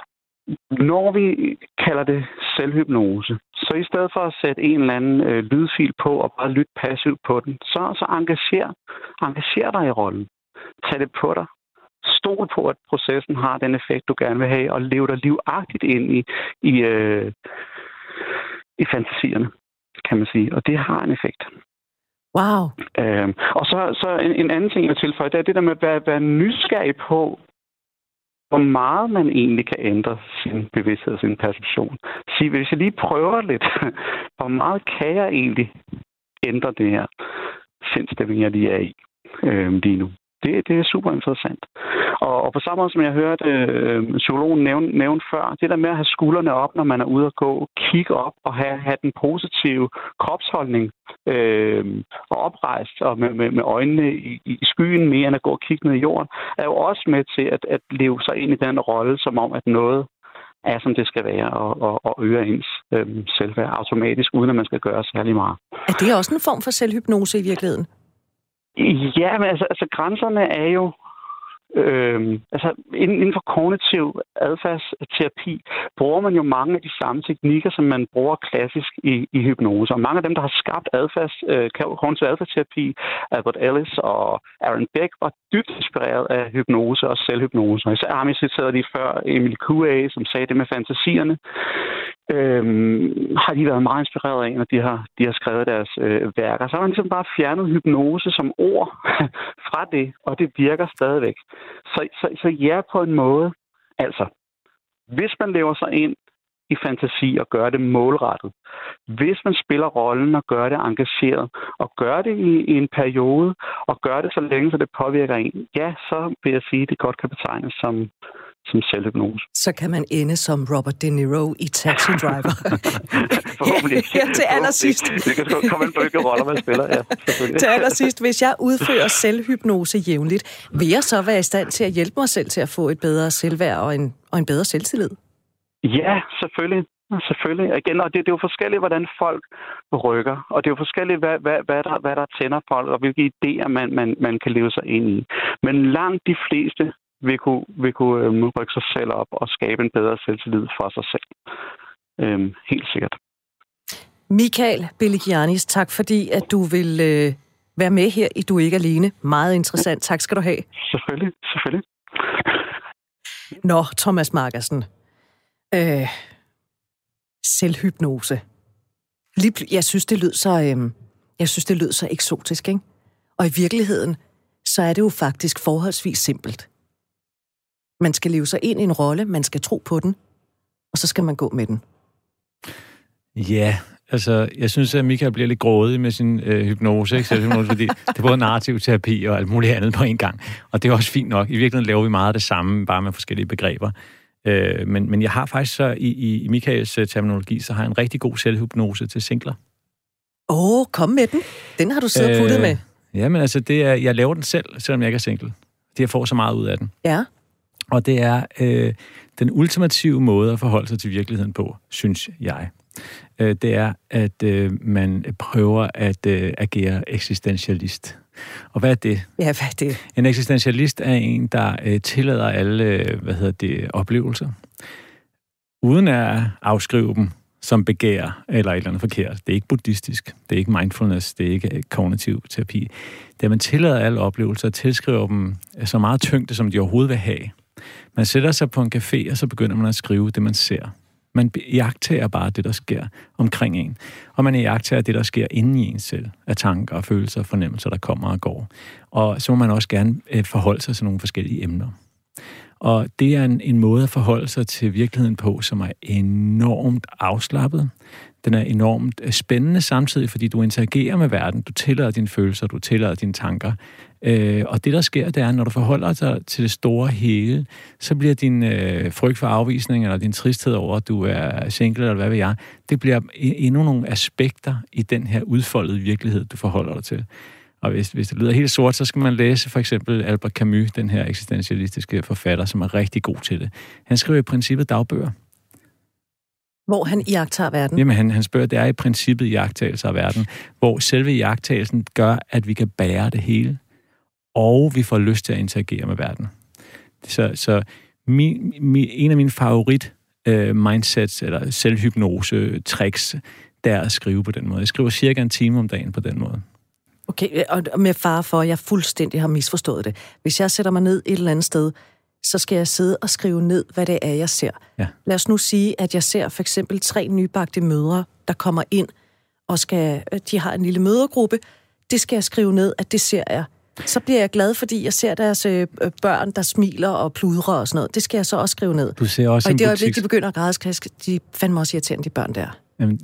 når vi kalder det selvhypnose, så i stedet for at sætte en eller anden øh, lydfil på og bare lytte passivt på den, så, så engager, engager dig i rollen. Tag det på dig. Stol på, at processen har den effekt, du gerne vil have, og lev dig livagtigt ind i, i, øh, i fantasierne, kan man sige. Og det har en effekt. Wow. Øhm, og så, så en, en anden ting, jeg tilføjer, det er det der med at være, være nysgerrig på, hvor meget man egentlig kan ændre sin bevidsthed og sin perception. Sige, hvis jeg lige prøver lidt, hvor meget kan jeg egentlig ændre det her sindstemning, jeg lige er i øh, lige nu. Det, det er super interessant. Og, og på samme måde, som jeg hørte øh, psykologen nævne, nævne før, det der med at have skuldrene op, når man er ude at gå, kigge op og have, have den positive kropsholdning øh, og oprejst og med, med, med øjnene i, i skyen mere end at gå og kigge ned i jorden, er jo også med til at, at leve sig ind i den rolle, som om at noget er, som det skal være, og, og, og øger ens øh, selvværd automatisk, uden at man skal gøre særlig meget. Er det også en form for selvhypnose i virkeligheden? Ja, men altså, altså grænserne er jo Øh, altså inden for kognitiv adfærdsterapi bruger man jo mange af de samme teknikker, som man bruger klassisk i, i hypnose. Og mange af dem, der har skabt adfærds, øh, kognitiv adfærdsterapi, Albert Ellis og Aaron Beck, var dybt inspireret af hypnose og selvhypnose. Og især har vi citeret lige før Emily Q.A., som sagde det med fantasierne øhm, har de været meget inspireret af, når de har, de har skrevet deres øh, værker. Så har man ligesom bare fjernet hypnose som ord fra det, og det virker stadigvæk. Så, så, så ja, på en måde. Altså, hvis man lever sig ind i fantasi og gør det målrettet. Hvis man spiller rollen og gør det engageret, og gør det i, i en periode, og gør det så længe, så det påvirker en, ja, så vil jeg sige, at det godt kan betegnes som, som selvhypnose. Så kan man ende som Robert De Niro i Taxi Driver. Forhåbentlig. ja, til allersidst. Det kan komme på, hvilke roller man spiller. Ja, til allersidst, hvis jeg udfører selvhypnose jævnligt, vil jeg så være i stand til at hjælpe mig selv til at få et bedre selvværd og en, og en bedre selvtillid? Ja, selvfølgelig. Selvfølgelig. Igen, og det, det er jo forskelligt, hvordan folk rykker. Og det er jo forskelligt, hvad, hvad, hvad, der, hvad der tænder folk, og hvilke idéer man, man, man kan leve sig ind i. Men langt de fleste vil kunne, vil kunne øhm, rykke sig selv op og skabe en bedre selvtillid for sig selv. Øhm, helt sikkert. Michael Beligianis, tak fordi, at du vil øh, være med her i Du er ikke alene. Meget interessant. Tak skal du have. Selvfølgelig, selvfølgelig. Nå, Thomas Markersen. Øh, selvhypnose. Jeg synes, det lød så, øh, jeg synes, det lød så eksotisk, ikke? Og i virkeligheden, så er det jo faktisk forholdsvis simpelt. Man skal leve sig ind i en rolle, man skal tro på den, og så skal man gå med den. Ja, altså, jeg synes, at Michael bliver lidt grådig med sin øh, hypnose, ikke? Selvhypnose, fordi det er både narrativ terapi og alt muligt andet på en gang. Og det er også fint nok. I virkeligheden laver vi meget af det samme, bare med forskellige begreber. Øh, men, men jeg har faktisk så i, i, Michaels øh, terminologi, så har jeg en rigtig god selvhypnose til singler. Åh, oh, kom med den. Den har du siddet og puttet med. Ja, men altså, det er, jeg laver den selv, selvom jeg ikke er single. Det jeg får så meget ud af den. Ja. Og det er øh, den ultimative måde at forholde sig til virkeligheden på, synes jeg. Øh, det er, at øh, man prøver at øh, agere eksistentialist. Og hvad er det? Ja, hvad er det? En eksistentialist er en, der øh, tillader alle øh, hvad hedder det, oplevelser, uden at afskrive dem som begær eller et eller andet forkert. Det er ikke buddhistisk, det er ikke mindfulness, det er ikke kognitiv terapi. Det er, at man tillader alle oplevelser og tilskriver dem så meget tyngde, som de overhovedet vil have. Man sætter sig på en café, og så begynder man at skrive det, man ser. Man jagter bare det, der sker omkring en. Og man jagter det, der sker inde i en selv, af tanker, og følelser og fornemmelser, der kommer og går. Og så må man også gerne øh, forholde sig til nogle forskellige emner. Og det er en, en måde at forholde sig til virkeligheden på, som er enormt afslappet. Den er enormt øh, spændende samtidig, fordi du interagerer med verden. Du tillader dine følelser, du tillader dine tanker. Øh, og det, der sker, det er, når du forholder dig til det store hele, så bliver din øh, frygt for afvisning, eller din tristhed over, at du er single, eller hvad ved jeg, det bliver endnu nogle aspekter i den her udfoldede virkelighed, du forholder dig til. Og hvis, hvis det lyder helt sort, så skal man læse for eksempel Albert Camus, den her eksistentialistiske forfatter, som er rigtig god til det. Han skriver i princippet dagbøger. Hvor han iagtager verden? Jamen, han, han spørger, det er i princippet iagtagelse af verden, hvor selve iagtagelsen gør, at vi kan bære det hele, og vi får lyst til at interagere med verden. Så, så min, min, en af mine favorit uh, mindsets, eller selvhypnose tricks, det er at skrive på den måde. Jeg skriver cirka en time om dagen på den måde. Okay, og med far for, at jeg fuldstændig har misforstået det. Hvis jeg sætter mig ned et eller andet sted, så skal jeg sidde og skrive ned, hvad det er, jeg ser. Ja. Lad os nu sige, at jeg ser for eksempel tre nybagte mødre, der kommer ind, og skal, de har en lille mødergruppe. Det skal jeg skrive ned, at det ser jeg. Så bliver jeg glad, fordi jeg ser deres øh, børn, der smiler og pludrer og sådan noget. Det skal jeg så også skrive ned. Du ser også og i det øjeblik, de begynder at græde, de fandme også irriterende, de børn der. Jamen,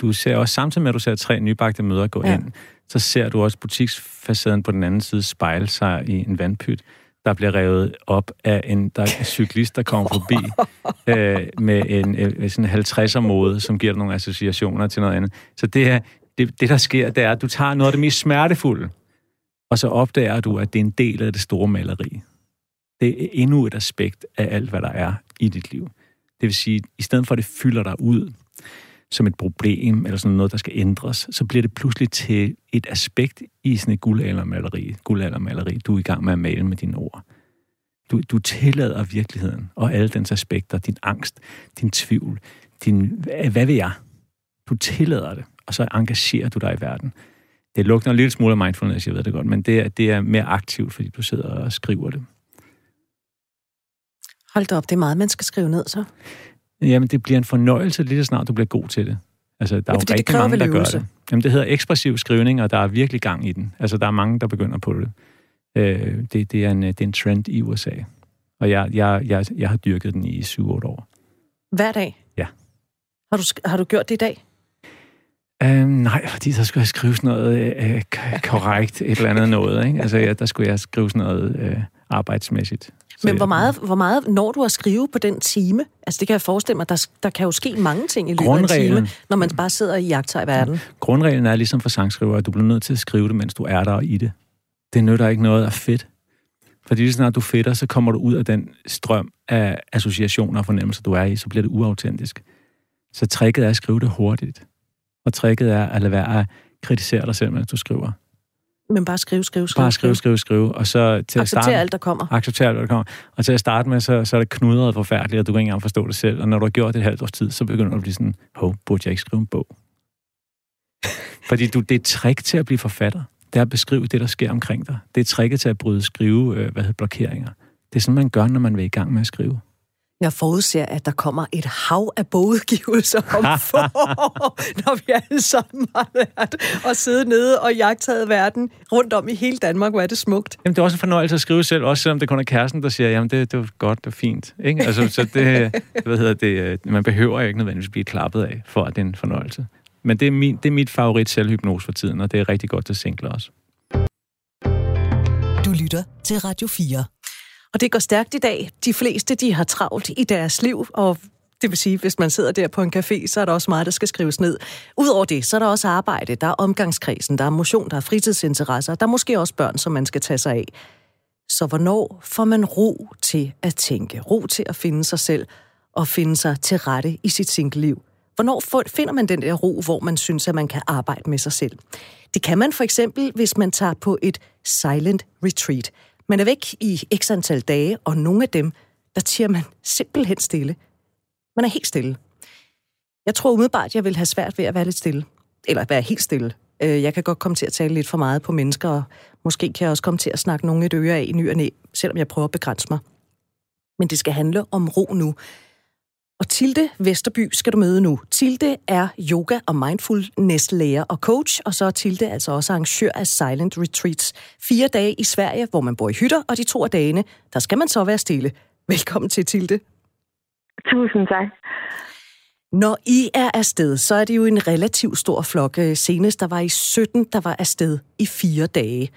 du ser også, samtidig med at du ser tre nybagte mødre gå ja. ind, så ser du også butiksfacaden på den anden side spejle sig i en vandpyt, der bliver revet op af en, der er en cyklist, der kommer forbi øh, med en øh, sådan 50'er mode, som giver dig nogle associationer til noget andet. Så det, er, det, det, der sker, det er, at du tager noget af det mest smertefulde, og så opdager du, at det er en del af det store maleri. Det er endnu et aspekt af alt, hvad der er i dit liv. Det vil sige, at i stedet for at det fylder dig ud, som et problem, eller sådan noget, der skal ændres, så bliver det pludselig til et aspekt i sådan et guldaldermaleri, guldaldermaleri, du er i gang med at male med dine ord. Du, du tillader virkeligheden og alle dens aspekter, din angst, din tvivl, din, hvad vil jeg? Du tillader det, og så engagerer du dig i verden. Det lugter en lille smule af mindfulness, jeg ved det godt, men det er, det er mere aktivt, fordi du sidder og skriver det. Hold da op, det er meget, man skal skrive ned så. Jamen, det bliver en fornøjelse lige så snart du bliver god til det. Altså, der er ja, jo rigtig mange, der gør det. Jamen, det hedder ekspressiv skrivning, og der er virkelig gang i den. Altså, der er mange, der begynder på det. Øh, det, det, er en, det er en trend i USA. Og jeg, jeg, jeg, jeg har dyrket den i 7-8 år. Hver dag? Ja. Har du, har du gjort det i dag? Øh, nej, fordi så skulle jeg skrive sådan noget øh, korrekt, et eller andet noget. Ikke? Altså, ja, der skulle jeg skrive sådan noget øh, arbejdsmæssigt. Men hvor meget, hvor meget når du at skrive på den time? Altså det kan jeg forestille mig, der, der kan jo ske mange ting i løbet af en time, når man bare sidder i jagter i verden. Grundreglen er ligesom for sangskriver, at du bliver nødt til at skrive det, mens du er der i det. Det nytter ikke noget af fedt. Fordi lige snart du fedter, så kommer du ud af den strøm af associationer og fornemmelser, du er i, så bliver det uautentisk. Så tricket er at skrive det hurtigt. Og tricket er at lade være at kritisere dig selv, mens du skriver. Men bare skrive, skrive, skrive. Bare skrive, skrive, skrive. Og så til acceptere at starte, alt, der kommer. Acceptere alt, der kommer. Og til at starte med, så, så er det knudret forfærdeligt, og du kan ikke engang forstå det selv. Og når du har gjort det et halvt års tid, så begynder du at blive sådan, hov, burde jeg ikke skrive en bog? Fordi du, det er et trick til at blive forfatter. Det er at beskrive det, der sker omkring dig. Det er tricket til at bryde skrive, øh, hvad hedder blokeringer. Det er sådan, man gør, når man vil i gang med at skrive. Jeg forudser, at der kommer et hav af bogudgivelser om få, når vi alle sammen har lært at sidde nede og jagtage verden rundt om i hele Danmark. Hvor er det smukt. Jamen, det er også en fornøjelse at skrive selv, også selvom det kun er kæresten, der siger, jamen, det, det er godt og fint. Ikke? Altså, så det, hvad hedder det, øh, man behøver ikke nødvendigvis blive klappet af, for at det er en fornøjelse. Men det er, min, det er mit favorit selvhypnose for tiden, og det er rigtig godt til singler også. Du lytter til Radio 4. Og det går stærkt i dag. De fleste, de har travlt i deres liv, og det vil sige, hvis man sidder der på en café, så er der også meget, der skal skrives ned. Udover det, så er der også arbejde, der er omgangskredsen, der er motion, der er fritidsinteresser, der er måske også børn, som man skal tage sig af. Så hvornår får man ro til at tænke, ro til at finde sig selv og finde sig til rette i sit single-liv? Hvornår finder man den der ro, hvor man synes, at man kan arbejde med sig selv? Det kan man for eksempel, hvis man tager på et silent retreat. Man er væk i x antal dage, og nogle af dem, der tiger man simpelthen stille. Man er helt stille. Jeg tror umiddelbart, at jeg vil have svært ved at være lidt stille. Eller være helt stille. Øh, jeg kan godt komme til at tale lidt for meget på mennesker, og måske kan jeg også komme til at snakke nogle et øre af i ny og næ, selvom jeg prøver at begrænse mig. Men det skal handle om ro nu. Og Tilde Vesterby skal du møde nu. Tilde er yoga- og mindfulness-lærer og coach, og så er Tilde altså også arrangør af Silent Retreats. Fire dage i Sverige, hvor man bor i hytter, og de to af dagene, der skal man så være stille. Velkommen til, Tilde. Tusind tak. Når I er afsted, så er det jo en relativt stor flok. Øh, senest der var I 17, der var afsted i fire dage.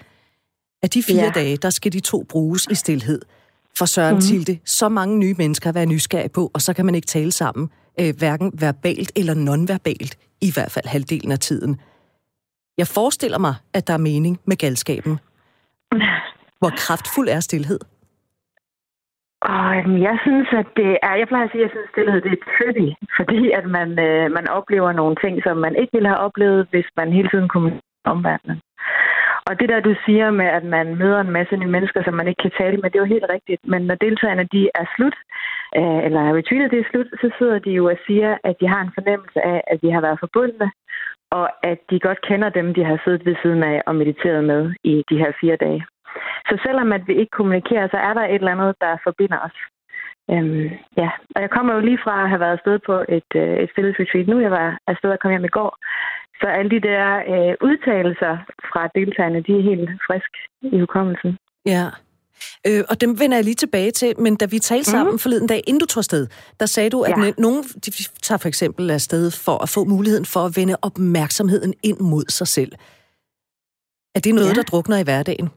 Af de fire ja. dage, der skal de to bruges i stillhed for Søren mm. Tilde. Så mange nye mennesker at være nysgerrige på, og så kan man ikke tale sammen, øh, hverken verbalt eller nonverbalt, i hvert fald halvdelen af tiden. Jeg forestiller mig, at der er mening med galskaben. Hvor kraftfuld er stillhed? Og jeg synes, at det er, jeg plejer at sige, at jeg synes, at stillhed det er tricky, fordi at man, øh, man oplever nogle ting, som man ikke ville have oplevet, hvis man hele tiden kunne omverdenen. Og det der, du siger med, at man møder en masse nye mennesker, som man ikke kan tale med, det er jo helt rigtigt. Men når deltagerne de er slut, øh, eller retreatet det er slut, så sidder de jo og siger, at de har en fornemmelse af, at de har været forbundne, og at de godt kender dem, de har siddet ved siden af og mediteret med i de her fire dage. Så selvom at vi ikke kommunikerer, så er der et eller andet, der forbinder os. Øhm, ja, og jeg kommer jo lige fra at have været afsted på et, øh, et fælles retreat nu. Jeg var afsted og kom hjem i går. Så alle de der øh, udtalelser fra deltagerne, de er helt frisk i hukommelsen. Ja. Øh, og dem vender jeg lige tilbage til, men da vi talte sammen mm. forleden dag, inden du tog afsted, der sagde du, at ja. nogen de tager for eksempel afsted for at få muligheden for at vende opmærksomheden ind mod sig selv. Er det noget, ja. der drukner i hverdagen?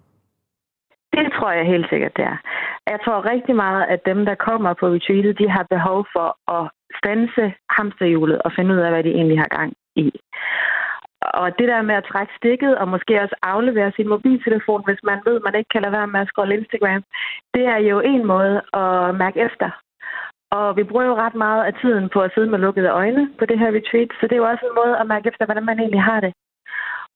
Det tror jeg helt sikkert, det er. Jeg tror rigtig meget, at dem, der kommer på retreatet, de har behov for at stanse hamsterhjulet og finde ud af, hvad de egentlig har gang i. Og det der med at trække stikket og måske også aflevere sin mobiltelefon, hvis man ved, man ikke kan lade være med at scrolle Instagram, det er jo en måde at mærke efter. Og vi bruger jo ret meget af tiden på at sidde med lukkede øjne på det her retreat, så det er jo også en måde at mærke efter, hvordan man egentlig har det.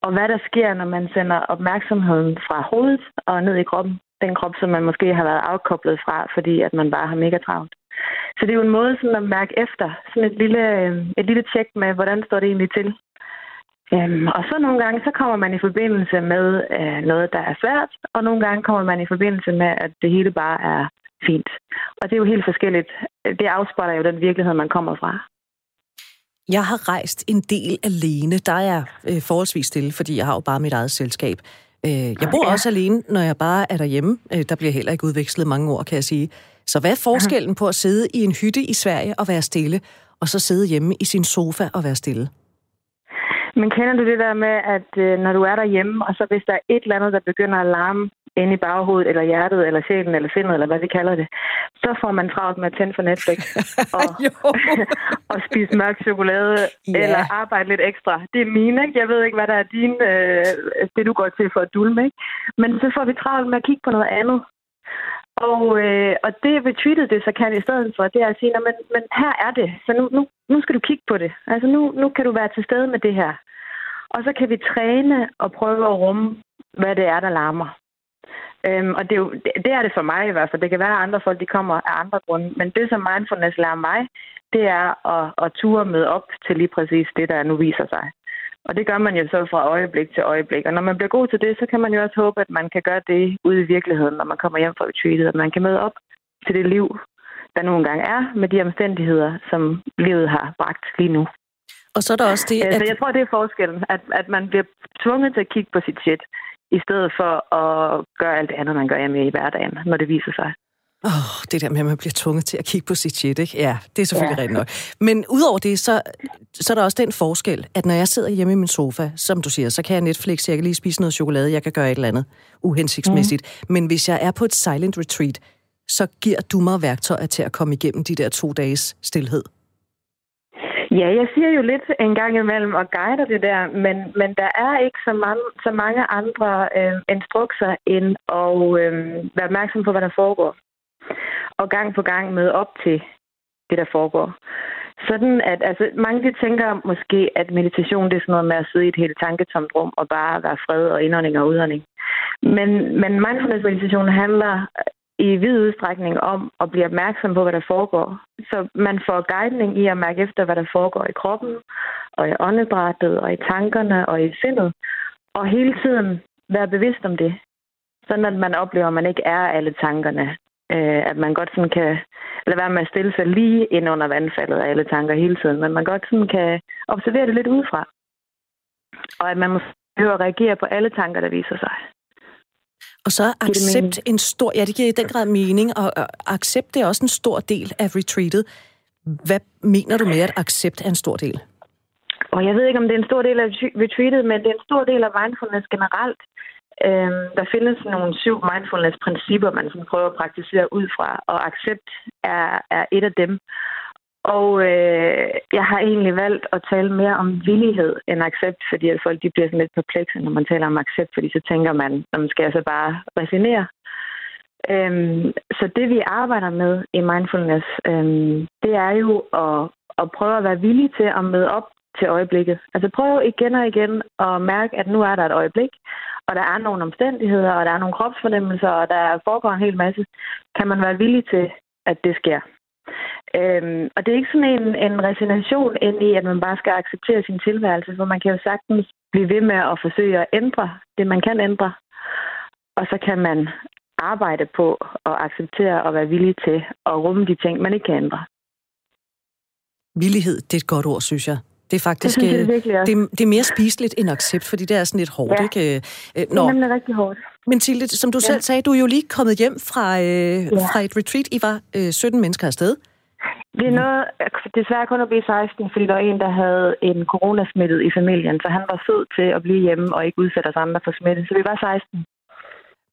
Og hvad der sker, når man sender opmærksomheden fra hovedet og ned i kroppen. Den krop, som man måske har været afkoblet fra, fordi at man bare har mega travlt. Så det er jo en måde sådan at mærke efter. Sådan et lille, øh, et lille tjek med, hvordan står det egentlig til. Øhm, og så nogle gange, så kommer man i forbindelse med øh, noget, der er svært, og nogle gange kommer man i forbindelse med, at det hele bare er fint. Og det er jo helt forskelligt. Det afspejler jo den virkelighed, man kommer fra. Jeg har rejst en del alene. Der er jeg øh, forholdsvis stille, fordi jeg har jo bare mit eget selskab. Øh, jeg bor ja. også alene, når jeg bare er derhjemme. Øh, der bliver heller ikke udvekslet mange ord, kan jeg sige. Så hvad er forskellen på at sidde i en hytte i Sverige og være stille, og så sidde hjemme i sin sofa og være stille? Men kender du det der med, at øh, når du er derhjemme, og så hvis der er et eller andet, der begynder at larme inde i baghovedet, eller hjertet, eller sjælen, eller sindet, eller hvad vi kalder det, så får man travlt med at tænde for Netflix og, og spise mørk chokolade, yeah. eller arbejde lidt ekstra. Det er mine, ikke? Jeg ved ikke, hvad der er din, øh, det du går til for at dulme, ikke? Men så får vi travlt med at kigge på noget andet. Og, øh, og det retweetede det så kan i stedet for, det er at sige, men, men her er det, så nu, nu, nu skal du kigge på det. Altså nu, nu kan du være til stede med det her. Og så kan vi træne og prøve at rumme, hvad det er, der larmer. Øhm, og det er, jo, det, det er det for mig i hvert fald. Det kan være, at andre folk de kommer af andre grunde. Men det, som mindfulness lærer mig, det er at, at ture med op til lige præcis det, der nu viser sig. Og det gør man jo så fra øjeblik til øjeblik. Og når man bliver god til det, så kan man jo også håbe, at man kan gøre det ude i virkeligheden, når man kommer hjem fra retreatet. At man kan møde op til det liv, der nogle gange er med de omstændigheder, som livet har bragt lige nu. Og så er der også det, at... Så jeg tror, det er forskellen, at, at man bliver tvunget til at kigge på sit shit, i stedet for at gøre alt det andet, man gør hjemme i hverdagen, når det viser sig. Åh, oh, det der med, at man bliver tvunget til at kigge på sit shit, ikke? Ja, det er selvfølgelig ja. rigtigt nok. Men udover det, så, så er der også den forskel, at når jeg sidder hjemme i min sofa, som du siger, så kan jeg Netflix, jeg kan lige spise noget chokolade, jeg kan gøre et eller andet uhensigtsmæssigt. Mm. Men hvis jeg er på et silent retreat, så giver du mig værktøjer til at komme igennem de der to dages stillhed. Ja, jeg siger jo lidt en gang imellem og guider det der, men, men der er ikke så mange, så mange andre øh, instrukser end at øh, være opmærksom på, hvad der foregår. Og gang på gang møde op til det, der foregår. Sådan at altså, mange de tænker måske, at meditation det er sådan noget med at sidde i et helt tanketomt rum og bare være fred og indånding og udånding. Men, men mindfulness meditation handler i vid udstrækning om at blive opmærksom på, hvad der foregår. Så man får guidning i at mærke efter, hvad der foregår i kroppen, og i åndedrættet, og i tankerne, og i sindet. Og hele tiden være bevidst om det. Sådan at man oplever, at man ikke er alle tankerne. Øh, at man godt sådan kan lade være med at stille sig lige ind under vandfaldet af alle tanker hele tiden. Men man godt sådan kan observere det lidt udefra. Og at man må behøver at reagere på alle tanker, der viser sig. Og så accept en stor, ja, det giver i den grad mening, og accept det er også en stor del af retreatet. Hvad mener du med, at accept er en stor del? Og jeg ved ikke, om det er en stor del af retreatet, men det er en stor del af mindfulness generelt. Øhm, der findes nogle syv mindfulness-principper, man sådan prøver at praktisere ud fra, og accept er, er et af dem. Og øh, jeg har egentlig valgt at tale mere om villighed end accept, fordi at folk de bliver sådan lidt perplekse, når man taler om accept, fordi så tænker man, man skal altså bare resignere. Øhm, så det vi arbejder med i mindfulness, øhm, det er jo at, at prøve at være villig til at møde op til øjeblikket. Altså prøv igen og igen at mærke, at nu er der et øjeblik, og der er nogle omstændigheder, og der er nogle kropsfornemmelser, og der foregår en hel masse. Kan man være villig til, at det sker? Øhm, og det er ikke sådan en, en resignation ind i, at man bare skal acceptere sin tilværelse, for man kan jo sagtens blive ved med at forsøge at ændre det, man kan ændre. Og så kan man arbejde på at acceptere og være villig til at rumme de ting, man ikke kan ændre. Villighed, det er et godt ord, synes jeg. Det er faktisk det, synes det, det, det er mere spiseligt end accept, fordi det er sådan lidt hårdt. Ja. Ikke? Øh, Nå. Det er nemlig rigtig hårdt. Men Tilde, som du ja. selv sagde, du er jo lige kommet hjem fra, øh, ja. fra et retreat. I var øh, 17 mennesker afsted. Vi er nået desværre kun at blive 16, fordi der var en, der havde en coronasmittet i familien, så han var sød til at blive hjemme og ikke udsætte os andre for smitte. Så vi var 16.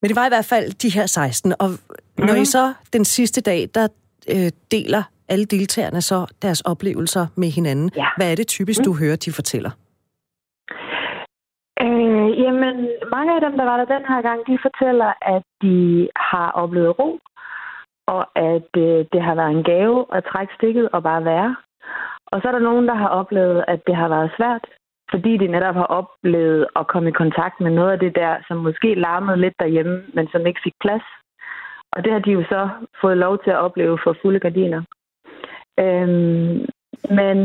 Men det var i hvert fald de her 16, og når mm. I så den sidste dag, der øh, deler alle deltagerne så deres oplevelser med hinanden. Ja. Hvad er det typisk, du mm. hører, de fortæller? Øh, jamen, mange af dem, der var der den her gang, de fortæller, at de har oplevet ro, og at øh, det har været en gave at trække stikket og bare være. Og så er der nogen, der har oplevet, at det har været svært, fordi de netop har oplevet at komme i kontakt med noget af det der, som måske larmede lidt derhjemme, men som ikke fik plads. Og det har de jo så fået lov til at opleve for fulde gardiner. Øhm, men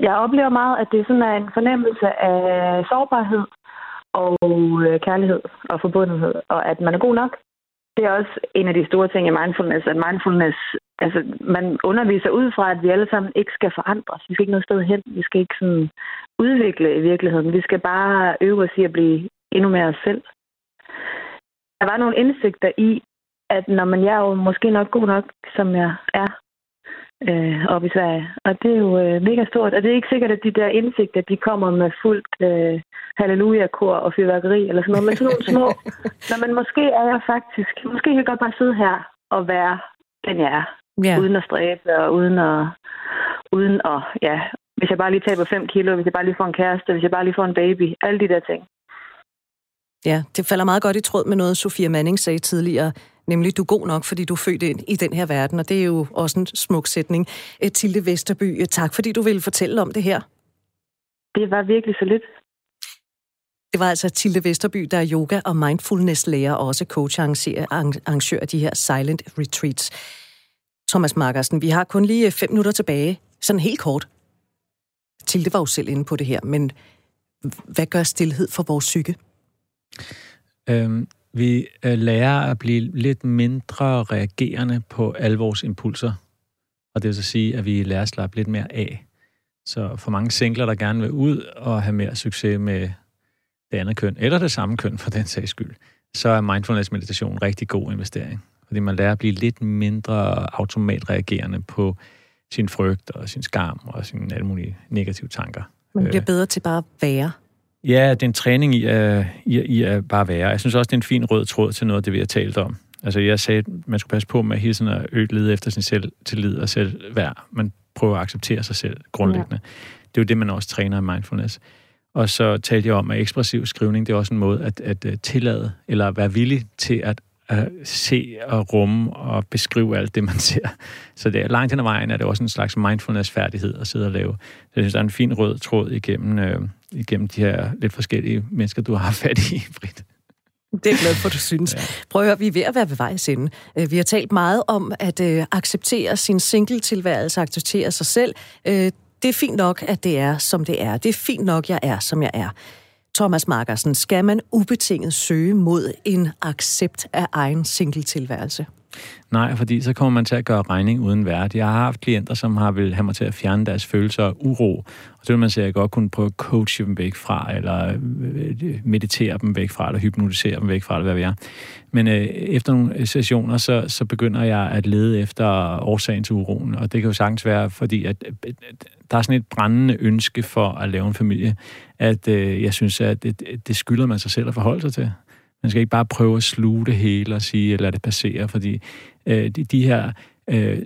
jeg oplever meget, at det sådan er en fornemmelse af sårbarhed og øh, kærlighed og forbundenhed, og at man er god nok. Det er også en af de store ting i mindfulness, at mindfulness, altså man underviser ud fra, at vi alle sammen ikke skal forandres. Vi skal ikke noget sted hen. Vi skal ikke sådan udvikle i virkeligheden. Vi skal bare øve os i at blive endnu mere os selv. Der var nogle indsigter i, at når man jeg er jo måske nok god nok, som jeg er, øh, op i Sverige. Og det er jo øh, mega stort. Og det er ikke sikkert, at de der indsigter, de kommer med fuldt øh, halleluja-kor og fyrværkeri eller sådan noget, men sådan nogle små. Nå, men måske er jeg faktisk, måske kan jeg godt bare sidde her og være den, jeg er. Yeah. Uden at stræbe og uden at, uden at, ja, hvis jeg bare lige taber 5 kilo, hvis jeg bare lige får en kæreste, hvis jeg bare lige får en baby, alle de der ting. Ja, det falder meget godt i tråd med noget, Sofia Manning sagde tidligere, nemlig du er god nok, fordi du er født ind i den her verden, og det er jo også en smuk sætning. Øh, Tilde Vesterby, øh, tak fordi du ville fortælle om det her. Det var virkelig så lidt. Det var altså Tilde Vesterby, der er yoga- og mindfulness-lærer og også coach arrangør af de her silent retreats. Thomas Markersen, vi har kun lige øh, fem minutter tilbage. Sådan helt kort. Tilde var jo selv inde på det her, men hvad gør stillhed for vores psyke? Øhm, vi øh, lærer at blive lidt mindre reagerende på alle vores impulser. Og det vil så sige, at vi lærer at slappe lidt mere af. Så for mange singler, der gerne vil ud og have mere succes med det andet køn, eller det samme køn for den sags skyld, så er mindfulness meditation en rigtig god investering. Fordi man lærer at blive lidt mindre automatreagerende på sin frygt og sin skam og sine alle mulige negative tanker. Man bliver øh. bedre til bare at være. Ja, det er en træning i at, i, i at bare være. Jeg synes også, det er en fin rød tråd til noget af det, vi har talt om. Altså, jeg sagde, at man skulle passe på med hele tiden at øge lede efter sin selv tillid og selvværd. Man prøver at acceptere sig selv grundlæggende. Ja. Det er jo det, man også træner i mindfulness. Og så talte jeg om, at ekspressiv skrivning, det er også en måde at, at, at tillade, eller være villig til at, at se og rumme og beskrive alt det, man ser. Så det er langt hen ad vejen, er det også en slags mindfulness-færdighed at sidde og lave. Så jeg synes, der er en fin rød tråd igennem, øh, igennem de her lidt forskellige mennesker, du har fat i, Britt. Det er jeg glad for, du synes. Ja. Prøv at høre, vi er ved at være ved vejs ende. Øh, vi har talt meget om at øh, acceptere sin single-tilværelse, acceptere sig selv. Øh, det er fint nok, at det er, som det er. Det er fint nok, jeg er, som jeg er. Thomas Markersen, skal man ubetinget søge mod en accept af egen singletilværelse? Nej, fordi så kommer man til at gøre regning uden værd. Jeg har haft klienter, som har vil have mig til at fjerne deres følelser og uro, og så vil man sige, at jeg godt kunne prøve at coache dem væk fra, eller øh, meditere dem væk fra, eller hypnotisere dem væk fra, eller hvad vi er. Men øh, efter nogle øh, sessioner, så, så begynder jeg at lede efter årsagen til uroen, og det kan jo sagtens være, fordi at, at, at der er sådan et brændende ønske for at lave en familie, at øh, jeg synes, at det, det skylder man sig selv at forholde sig til. Man skal ikke bare prøve at sluge det hele og sige, lad det passere, fordi øh, de, de her øh,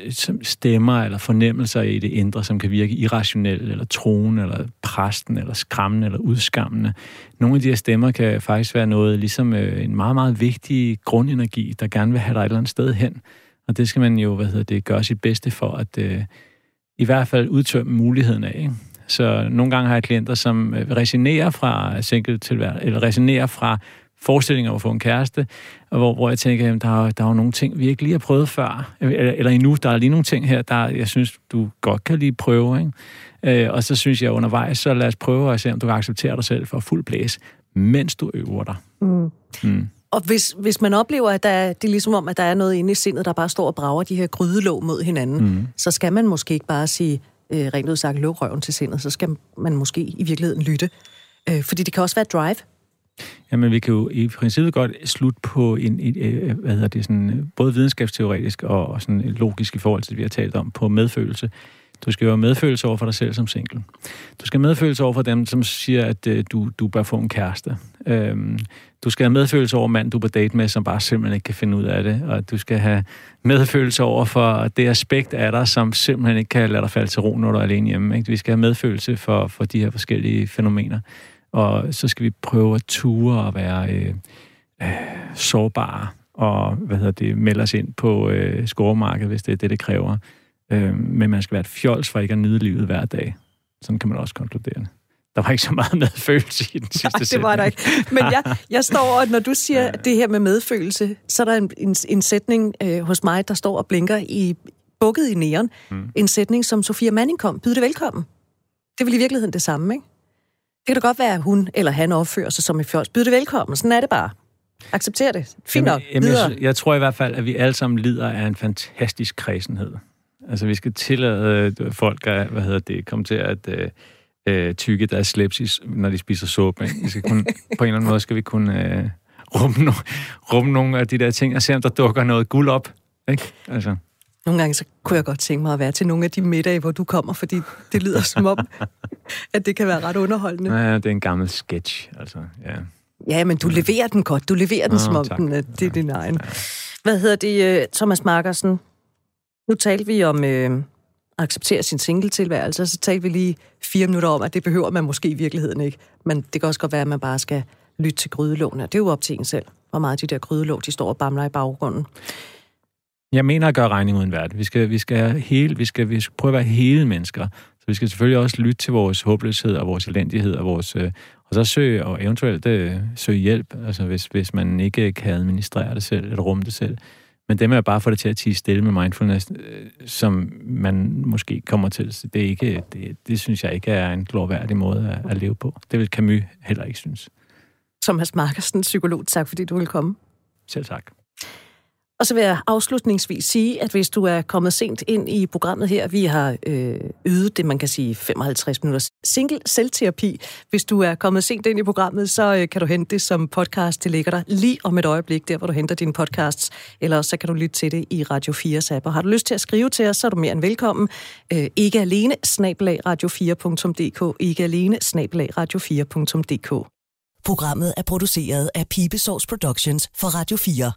stemmer eller fornemmelser i det indre, som kan virke irrationelt, eller troende, eller præsten, eller skræmmende, eller udskammende. Nogle af de her stemmer kan faktisk være noget, ligesom øh, en meget, meget vigtig grundenergi, der gerne vil have dig et eller andet sted hen. Og det skal man jo, hvad hedder det, gøre sit bedste for at øh, i hvert fald udtømme muligheden af. Ikke? Så nogle gange har jeg klienter, som øh, resignerer resonerer fra single tilværelse, eller resonerer fra forestillinger om at få en kæreste, og hvor, hvor jeg tænker, at der, er, der er jo nogle ting, vi ikke lige har prøvet før, eller, eller endnu, der er lige nogle ting her, der jeg synes, du godt kan lige prøve. Ikke? Øh, og så synes jeg undervejs, så lad os prøve at se, om du kan acceptere dig selv for fuld blæs, mens du øver dig. Mm. Mm. Og hvis, hvis man oplever, at der, det er ligesom om, at der er noget inde i sindet, der bare står og brager de her grydelåg mod hinanden, mm. så skal man måske ikke bare sige, øh, rent ud sagt, luk røven til sindet, så skal man måske i virkeligheden lytte. Øh, fordi det kan også være drive. Jamen, vi kan jo i princippet godt slutte på en, en, en hvad hedder det, sådan, øh, både videnskabsteoretisk og sådan logisk i forhold til det, vi har talt om, på medfølelse. Du skal jo have medfølelse over for dig selv som single. Du skal have medfølelse over for dem, som siger, at øh, du, du bør få en kæreste. Øhm, du skal have medfølelse over mand, du er på date med, som bare simpelthen ikke kan finde ud af det. Og du skal have medfølelse over for det aspekt af dig, som simpelthen ikke kan lade dig falde til ro, når du er alene hjemme. Ikke? Vi skal have medfølelse for, for de her forskellige fænomener. Og så skal vi prøve at ture og være øh, øh, sårbare og hvad hedder det, melde os ind på øh, scoremarkedet, hvis det er det, det kræver. Øh, men man skal være et fjols for ikke at nyde livet hver dag. Sådan kan man også konkludere Der var ikke så meget medfølelse i den sidste Nej, det var der ikke. Men jeg, jeg står, og når du siger ja. det her med medfølelse, så er der en, en, en sætning øh, hos mig, der står og blinker i bukket i næren. Mm. En sætning, som Sofia Manning kom. Byd det velkommen. Det er vel i virkeligheden det samme, ikke? Det kan da godt være, at hun eller han opfører sig som en fjols. Byd det velkommen. Sådan er det bare. Accepter det. Fint nok. Jamen, jeg, jeg tror i hvert fald, at vi alle sammen lider af en fantastisk kredsenhed. Altså, vi skal tillade øh, folk at, hvad hedder det, komme til at øh, øh, tykke deres slips, når de spiser suppe. Vi skal kunne, på en eller anden måde skal vi kunne øh, rumme, no, rumme nogle af de der ting, og se, om der dukker noget guld op. Ikke? Altså. Nogle gange så kunne jeg godt tænke mig at være til nogle af de middage, hvor du kommer, fordi det lyder som om, at det kan være ret underholdende. Ja, det er en gammel sketch, altså, ja. Ja, men du leverer den godt. Du leverer den, oh, som om tak. den, det er din egen. Ja. Hvad hedder det, øh, Thomas Markersen? Nu talte vi om øh, at acceptere sin single-tilværelse, og så talte vi lige fire minutter om, at det behøver man måske i virkeligheden ikke. Men det kan også godt være, at man bare skal lytte til grydelåne. Det er jo op til en selv, hvor meget de der grydelåg, de står og bamler i baggrunden. Jeg mener at gøre regning uden værd. Vi skal, vi skal, hele, vi skal, vi skal prøve at være hele mennesker. Så vi skal selvfølgelig også lytte til vores håbløshed og vores elendighed og vores... Øh, og så søge og eventuelt øh, søge hjælp, altså hvis, hvis man ikke kan administrere det selv eller rumme det selv. Men det med at bare få det til at tige stille med mindfulness, øh, som man måske kommer til, det, er ikke, det, det synes jeg ikke er en glorværdig måde at, at leve på. Det vil Camus heller ikke synes. Thomas Markersen, psykolog, tak fordi du vil komme. Selv tak. Og så vil jeg afslutningsvis sige, at hvis du er kommet sent ind i programmet her, vi har øh, ydet det, man kan sige 55 minutters single selvterapi. Hvis du er kommet sent ind i programmet, så øh, kan du hente det som podcast. Det ligger der lige om et øjeblik, der hvor du henter dine podcasts. Eller så kan du lytte til det i Radio 4's app. Og har du lyst til at skrive til os, så er du mere end velkommen. Øh, ikke alene, snabelag radio4.dk. Ikke alene, snabelag radio4.dk. Programmet er produceret af Pibesource Productions for Radio 4.